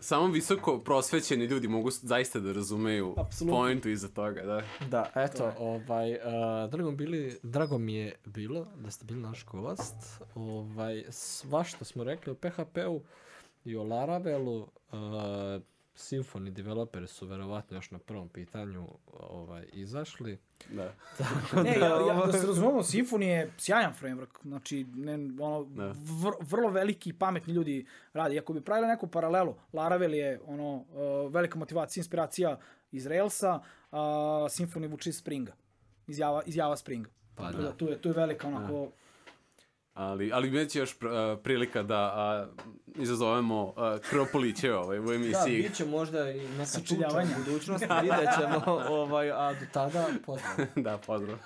Samo visoko prosvećeni ljudi mogu zaista da razumeju Apsolutno. pointu iza toga, da. Da, eto, ovaj, uh, drago, bili, drago mi je bilo da ste bili naš gost. Ovaj, svašta smo rekli o PHP-u i o Laravelu. Uh, Symfony developeri su verovatno još na prvom pitanju ovaj, izašli. Da. Ne, ja, ja, da se razumemo, Symfony je sjajan framework, znači ne, ono, vr, vrlo veliki i pametni ljudi radi. Iako bi pravili neku paralelu, Laravel je ono, uh, velika motivacija, inspiracija iz Railsa, a Symfony vuče iz Springa, iz Java, iz Java Springa. Pa Tako da. Tu je, tu je velika onako... Ali, ali bit će još uh, prilika da a, izazovemo a, Kropoliće ovaj, u Da, emisiji. bit će možda i neka tuča u budućnosti, vidjet ćemo, ovaj, a do tada pozdrav. da pozdrav.